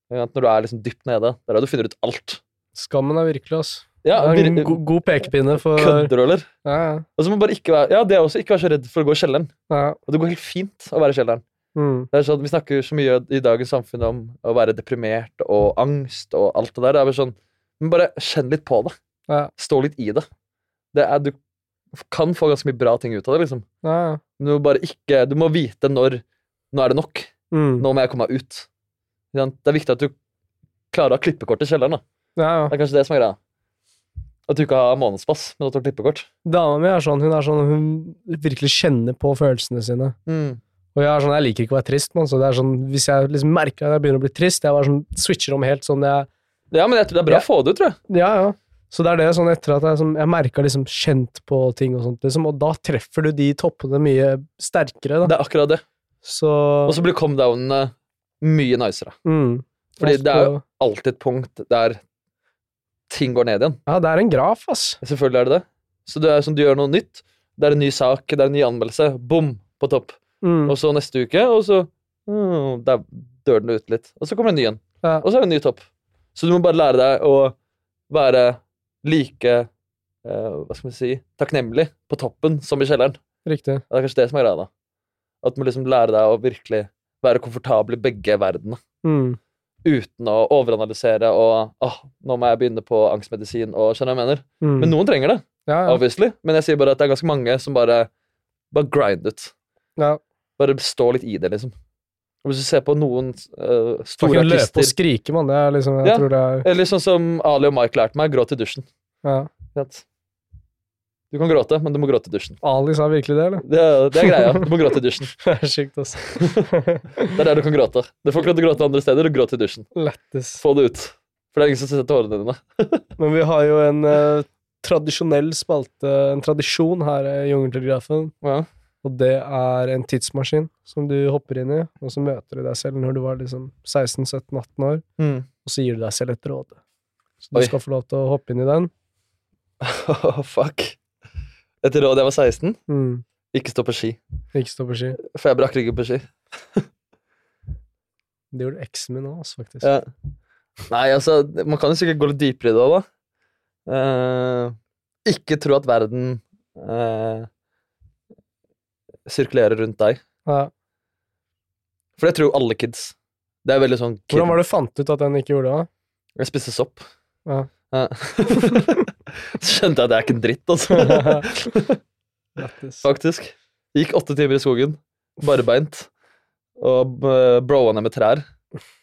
[SPEAKER 2] Når du er liksom dypt nede. Det er der du finner ut alt.
[SPEAKER 1] Skammen er virkelig, ass.
[SPEAKER 2] Ja,
[SPEAKER 1] det er en go god pekepinne for
[SPEAKER 2] Kødder eller?
[SPEAKER 1] Ja, ja.
[SPEAKER 2] Og så må man bare ikke være Ja, det er også ikke være så redd for å gå i kjelleren.
[SPEAKER 1] ja.
[SPEAKER 2] Og det går helt fint å være i kjelleren.
[SPEAKER 1] Mm.
[SPEAKER 2] Det er sånn, Vi snakker så mye i dagens samfunn om å være deprimert og angst og alt det der. Det er bare sånn Men bare kjenn litt på det.
[SPEAKER 1] Ja.
[SPEAKER 2] Stå litt i det. det er, du kan få ganske mye bra ting ut av det, liksom.
[SPEAKER 1] Ja, ja.
[SPEAKER 2] Du må bare ikke Du må vite når Nå er det nok.
[SPEAKER 1] Mm.
[SPEAKER 2] Nå må jeg komme meg ut. Det er viktig at du klarer å ha klippekort i kjelleren. da.
[SPEAKER 1] ja.
[SPEAKER 2] Det er kanskje det som er greia. At du ikke har månedspass, men at du har klippekort.
[SPEAKER 1] Dama mi er sånn, hun er sånn, hun virkelig kjenner på følelsene sine. Og jeg er sånn, jeg liker ikke å være trist, man, så det er sånn, hvis jeg liksom merker at jeg begynner å bli trist, jeg bare sånn, switcher om helt sånn, jeg,
[SPEAKER 2] Ja, men jeg tror det er bra å få det ut, tror jeg.
[SPEAKER 1] ja, ja. Så det er det sånn etter at jeg, sånn, jeg merka liksom kjent på ting og sånt, liksom, og da treffer du de toppene mye sterkere, da.
[SPEAKER 2] Det er akkurat det.
[SPEAKER 1] Så,
[SPEAKER 2] Og så blir come-downene mye nicere.
[SPEAKER 1] mm.
[SPEAKER 2] Fordi det er jo alltid et punkt der ting går ned igjen.
[SPEAKER 1] Ja, det er en graf, ass.
[SPEAKER 2] Selvfølgelig er det det. Så det er som du gjør noe nytt. Det er en ny sak, det er en ny anmeldelse. Bom! På topp.
[SPEAKER 1] Mm.
[SPEAKER 2] Og så neste uke, og så mm, Der dør den ut litt. Og så kommer det en ny en.
[SPEAKER 1] Ja.
[SPEAKER 2] Og så er det en ny topp. Så du må bare lære deg å være like eh, Hva skal vi si takknemlig på toppen som i kjelleren.
[SPEAKER 1] Riktig.
[SPEAKER 2] Det er kanskje det som er greia, da. At du må liksom lære deg å virkelig være komfortabel i begge verdenene.
[SPEAKER 1] Mm.
[SPEAKER 2] Uten å overanalysere og åh, nå må jeg begynne på angstmedisin og skjønner jeg mener.
[SPEAKER 1] Mm.
[SPEAKER 2] Men noen trenger det,
[SPEAKER 1] ja, ja.
[SPEAKER 2] obviously. Men jeg sier bare at det er ganske mange som bare bare grind ut.
[SPEAKER 1] ja.
[SPEAKER 2] Bare stå litt i det, liksom. Hvis du ser på noen uh, store
[SPEAKER 1] ikke løpe og skrike, mann. Det er liksom,
[SPEAKER 2] Ja.
[SPEAKER 1] er
[SPEAKER 2] Eller sånn som Ali og Mike lærte meg, gråt i dusjen.
[SPEAKER 1] ja.
[SPEAKER 2] Du kan gråte, men du må gråte i dusjen.
[SPEAKER 1] Ali sa virkelig det, eller?
[SPEAKER 2] Det, det er greia. Du må gråte i dusjen. <laughs>
[SPEAKER 1] Det er sjukt, altså. <laughs>
[SPEAKER 2] Det er der du kan gråte. Du får ikke lov til å gråte andre steder. Du gråter i dusjen.
[SPEAKER 1] Lættis.
[SPEAKER 2] Få det ut. For det er ingen som ser tårene dine. <laughs>
[SPEAKER 1] Men vi har jo en uh, tradisjonell spalte, en tradisjon her i Jungeltelegrafen.
[SPEAKER 2] Ja.
[SPEAKER 1] Og det er en tidsmaskin som du hopper inn i, og så møter du deg selv når du var liksom 16-17-18 år,
[SPEAKER 2] Mm.
[SPEAKER 1] og så gir du deg selv et råd. Så du
[SPEAKER 2] Oi.
[SPEAKER 1] skal få lov til å hoppe inn i den. <laughs>
[SPEAKER 2] Fuck. Et råd jeg var 16,
[SPEAKER 1] Mm.
[SPEAKER 2] ikke stå på ski.
[SPEAKER 1] Ikke stå på ski.
[SPEAKER 2] For jeg brakk ryggen på ski. <laughs>
[SPEAKER 1] Det gjorde eksen min òg, faktisk.
[SPEAKER 2] Ja. Nei, altså, man kan jo sikkert gå litt dypere i det òg, da. Uh, ikke tro at verden eh, sirkulerer rundt deg.
[SPEAKER 1] Ja.
[SPEAKER 2] For det tror alle kids. Det er veldig sånn kid.
[SPEAKER 1] Hvordan var det du fant ut at den ikke gjorde det?
[SPEAKER 2] Jeg spiste sopp.
[SPEAKER 1] Ja.
[SPEAKER 2] Ja. <laughs> Så skjønte jeg at det er ikke en dritt, altså. <laughs> Faktisk. Gikk åtte timer i skogen, barbeint, og broa ned med trær.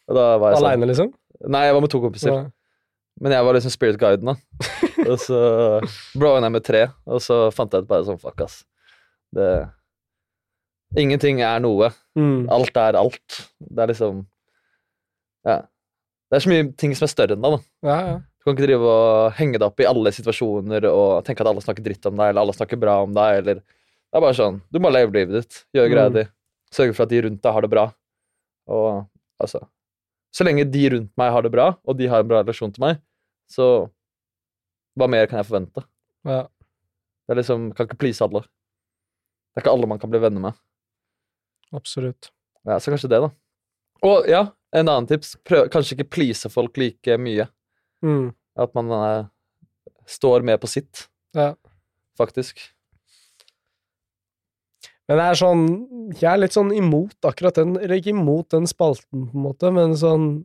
[SPEAKER 2] Og da var jeg sånn
[SPEAKER 1] Aleine, liksom?
[SPEAKER 2] Nei, jeg var med to kompiser.
[SPEAKER 1] Ja.
[SPEAKER 2] Men jeg var liksom spirit guiden, da. <laughs> og så broa ned med tre, og så fant jeg ut bare sånn fuck, ass. Det Ingenting er noe.
[SPEAKER 1] Mm.
[SPEAKER 2] Alt er alt. Det er liksom Ja. Det er så mye ting som er større enn deg, da.
[SPEAKER 1] Ja, ja.
[SPEAKER 2] Du kan ikke drive og henge deg opp i alle situasjoner og tenke at alle snakker dritt om deg, eller alle snakker bra om deg, eller Det er bare sånn Du må leve livet ditt, gjøre greia
[SPEAKER 1] Mm.
[SPEAKER 2] di, sørge for at de rundt deg har det bra. Og altså Så lenge de rundt meg har det bra, og de har en bra relasjon til meg, så Hva mer kan jeg forvente?
[SPEAKER 1] ja.
[SPEAKER 2] Det er liksom Kan ikke please alle. Det er ikke alle man kan bli venner med.
[SPEAKER 1] Absolutt.
[SPEAKER 2] Ja, Så kanskje det, da. Og ja, en annen tips. Prøv kanskje ikke please folk like mye.
[SPEAKER 1] Mm.
[SPEAKER 2] At man eh, står med på sitt,
[SPEAKER 1] Ja.
[SPEAKER 2] faktisk.
[SPEAKER 1] Men det er sånn Jeg er litt sånn imot akkurat den, eller ikke imot den spalten, på en måte, men sånn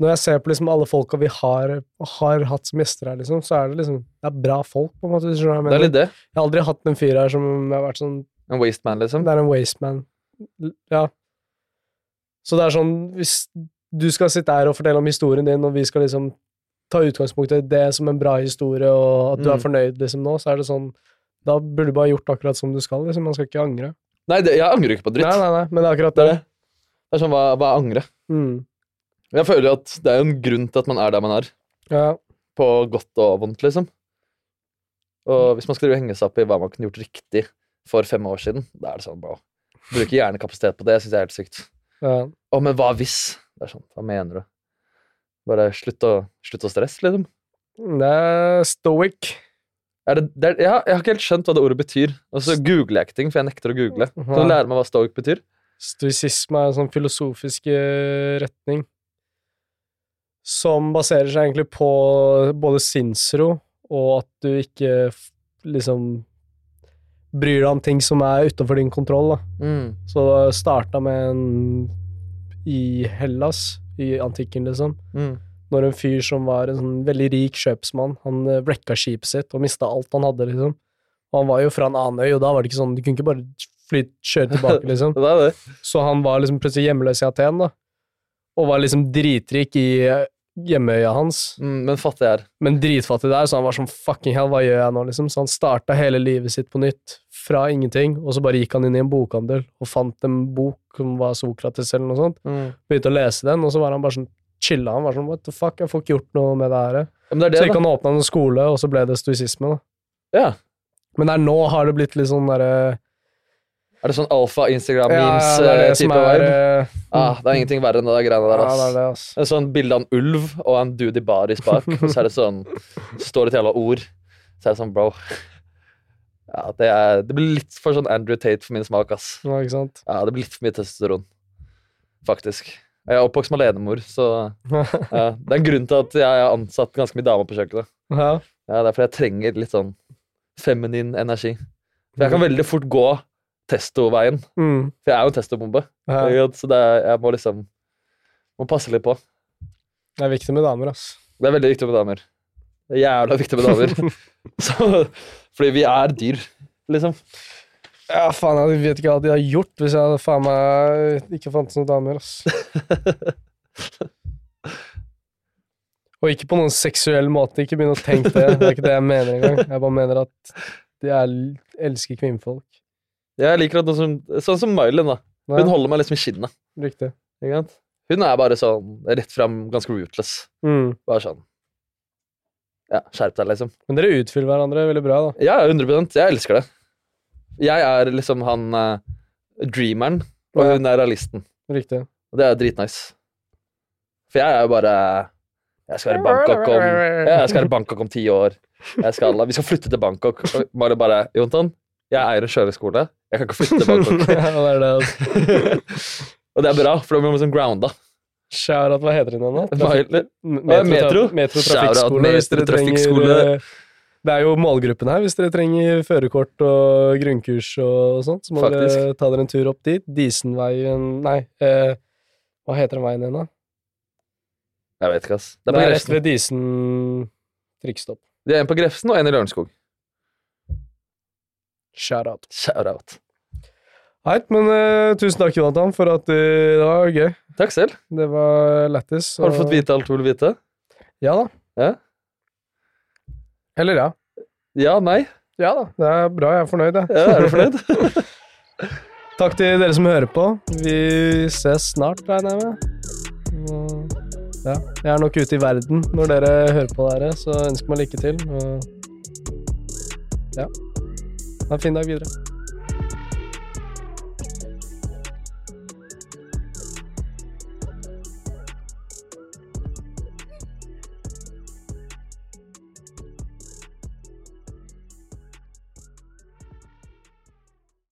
[SPEAKER 1] Når jeg ser på liksom alle folka vi har, har hatt som gjester her, liksom, så er det liksom Det er bra folk, på en måte. hvis du skjønner hva
[SPEAKER 2] Det er litt det.
[SPEAKER 1] Jeg har aldri hatt en fyr her som har vært sånn
[SPEAKER 2] En waste man, liksom.
[SPEAKER 1] Det er en wasteman. Ja. Så det er sånn Hvis du skal sitte her og fortelle om historien din, og vi skal liksom ta utgangspunkt i det som en bra historie, og at du er
[SPEAKER 2] Mm.
[SPEAKER 1] fornøyd, liksom, nå, så er det sånn Da burde du bare gjort akkurat som du skal, liksom. Man skal ikke angre.
[SPEAKER 2] Nei, det, jeg angrer ikke på dritt.
[SPEAKER 1] Nei, nei, nei, men det er akkurat
[SPEAKER 2] Det
[SPEAKER 1] det.
[SPEAKER 2] er det. Er sånn, hva, hva er angre?
[SPEAKER 1] Mm.
[SPEAKER 2] Jeg føler at det er jo en grunn til at man er der man er.
[SPEAKER 1] Ja.
[SPEAKER 2] På godt og vondt, liksom. Og hvis man skal henge seg opp i hva man kunne gjort riktig for fem år siden, da er det sånn, bro. Bruke hjernekapasitet på det syns jeg er helt sykt.
[SPEAKER 1] ja.
[SPEAKER 2] Å, men hva hvis? Det er sånn, hva mener du? Bare slutt å, slutt å stresse, liksom.
[SPEAKER 1] Det er stoic.
[SPEAKER 2] Er det, det er, har, jeg har ikke helt skjønt hva det ordet betyr. Og så googler jeg ikke ting, for jeg nekter å google. Kan du lære meg hva stoic betyr?
[SPEAKER 1] Stoisisme er en sånn filosofisk eh, retning som baserer seg egentlig på både sinnsro og at du ikke liksom bryr deg om ting som er utenfor din kontroll. Da.
[SPEAKER 2] Mm.
[SPEAKER 1] Så det starta med en i Hellas, i antikken, liksom.
[SPEAKER 2] Mm.
[SPEAKER 1] Når en fyr som var en sånn veldig rik kjøpsmann, han eh, wrecka skipet sitt og mista alt han hadde, liksom. Og han var jo fra en annen øy, og da var det ikke sånn, du kunne ikke bare flyt, kjøre tilbake, <laughs> liksom.
[SPEAKER 2] Det det.
[SPEAKER 1] Så han var liksom plutselig hjemløs i Aten, da. Og var liksom dritrik i eh, hjemmeøya hans,
[SPEAKER 2] Mm, men fattig er.
[SPEAKER 1] men dritfattig der, så han var sånn fucking hell, hva gjør jeg nå, liksom? Så han starta hele livet sitt på nytt, fra ingenting, og så bare gikk han inn i en bokhandel og fant en bok som var Sokrates eller noe sånt,
[SPEAKER 2] Mm.
[SPEAKER 1] begynte å lese den, og så var han bare sånn chilla, han var sånn what the fuck, jeg får ikke gjort noe med det her.
[SPEAKER 2] Ja, det
[SPEAKER 1] Så gikk han og åpna en skole, og så ble det stoisisme, da.
[SPEAKER 2] Ja.
[SPEAKER 1] Men der nå har det blitt litt sånn derre
[SPEAKER 2] Er det sånn alfa
[SPEAKER 1] Ja, det er det er
[SPEAKER 2] vibe?
[SPEAKER 1] Uh,
[SPEAKER 2] Ah, det er ingenting verre enn det greiene der,
[SPEAKER 1] Ja, det er
[SPEAKER 2] ass.
[SPEAKER 1] det, ass.
[SPEAKER 2] En sånn bilde av en ulv og en dude i baris bak, og så er det sånn Så står det et jævla ord. Så er det sånn, bro Ja, det, er, det blir litt for sånn Andrew Tate for min smak, ass.
[SPEAKER 1] Ja, ikke sant?
[SPEAKER 2] Ja, det blir litt for mye testosteron. Faktisk. Jeg er oppvokst med alenemor, så <laughs> ja, det er en grunn til at jeg har ansatt ganske mye damer på kjøkkenet.
[SPEAKER 1] ja.
[SPEAKER 2] Ja, det er fordi jeg trenger litt sånn feminin energi. For jeg kan veldig fort gå testo-veien.
[SPEAKER 1] Mm.
[SPEAKER 2] For jeg er jo en testobombe.
[SPEAKER 1] Ja.
[SPEAKER 2] Så det jeg må liksom må passe litt på.
[SPEAKER 1] det er viktig med damer, ass.
[SPEAKER 2] Det er veldig viktig med damer. Det er jævla viktig med damer. <laughs> Så, fordi vi er dyr, liksom.
[SPEAKER 1] Ja, faen, jeg vet ikke hva de har gjort hvis jeg hadde faen meg ikke fantes noen damer, ass. <laughs> Og ikke på noen seksuell måte, ikke begynn å tenke det. Det er ikke det jeg mener engang. Jeg bare mener at de er, elsker kvinnfolk.
[SPEAKER 2] Jeg liker at noen som, Sånn som Mylon, da.
[SPEAKER 1] Ja,
[SPEAKER 2] Hun holder meg liksom i skinnet.
[SPEAKER 1] riktig.
[SPEAKER 2] Ikke sant? Hun er bare sånn rett fram, ganske rootless.
[SPEAKER 1] Mm.
[SPEAKER 2] Bare sånn Ja, skjerp deg, liksom.
[SPEAKER 1] Men dere utfyller hverandre veldig bra, da.
[SPEAKER 2] Ja, 100% Jeg elsker det. Jeg er liksom han eh, dreameren, og
[SPEAKER 1] Ja.
[SPEAKER 2] hun er realisten.
[SPEAKER 1] Riktig.
[SPEAKER 2] Og det er dritnice. For jeg er jo bare Jeg skal være i Bangkok om ja, Jeg skal være i Bangkok om ti år. Jeg skal, vi skal flytte til Bangkok. Og Mari bare Jontan, jeg eier en kjøreskole. Jeg kan ikke flytte <laughs> Bangkok.
[SPEAKER 1] ja, det er det, altså. <laughs>
[SPEAKER 2] og det er bra, for da blir man sånn grounda.
[SPEAKER 1] Shout-out, hva heter hun igjen? Metro,
[SPEAKER 2] Metro?
[SPEAKER 1] Metro Trafikkskole.
[SPEAKER 2] Metro Trafikkskole.
[SPEAKER 1] eh, Det er jo målgruppen her. Hvis dere trenger førerkort og grunnkurs og sånt, så må
[SPEAKER 2] Faktisk.
[SPEAKER 1] dere ta dere en tur opp dit. Disenveien Nei, eh, hva heter den veien igjen, da?
[SPEAKER 2] Jeg vet ikke, ass. Det
[SPEAKER 1] Det
[SPEAKER 2] er på
[SPEAKER 1] er rett ved Disen trikkstopp.
[SPEAKER 2] Det er en på Grefsen og en i Lørenskog.
[SPEAKER 1] Shout-out.
[SPEAKER 2] Shout out.
[SPEAKER 1] Nei, men uh, tusen takk, Jonathan, for at du Det var gøy.
[SPEAKER 2] Takk selv.
[SPEAKER 1] Det var lættis.
[SPEAKER 2] Har du fått vite alt du vil vite?
[SPEAKER 1] Ja da.
[SPEAKER 2] Ja?
[SPEAKER 1] Eller ja.
[SPEAKER 2] Ja, nei?
[SPEAKER 1] Ja da. Det er bra. Jeg er fornøyd, jeg.
[SPEAKER 2] Ja, er du fornøyd? <laughs>
[SPEAKER 1] Takk til dere som hører på. Vi ses snart, regner jeg med. Ja. Jeg er nok ute i verden når dere hører på dere, så ønsker meg lykke til. Og ja. Ha en fin dag videre.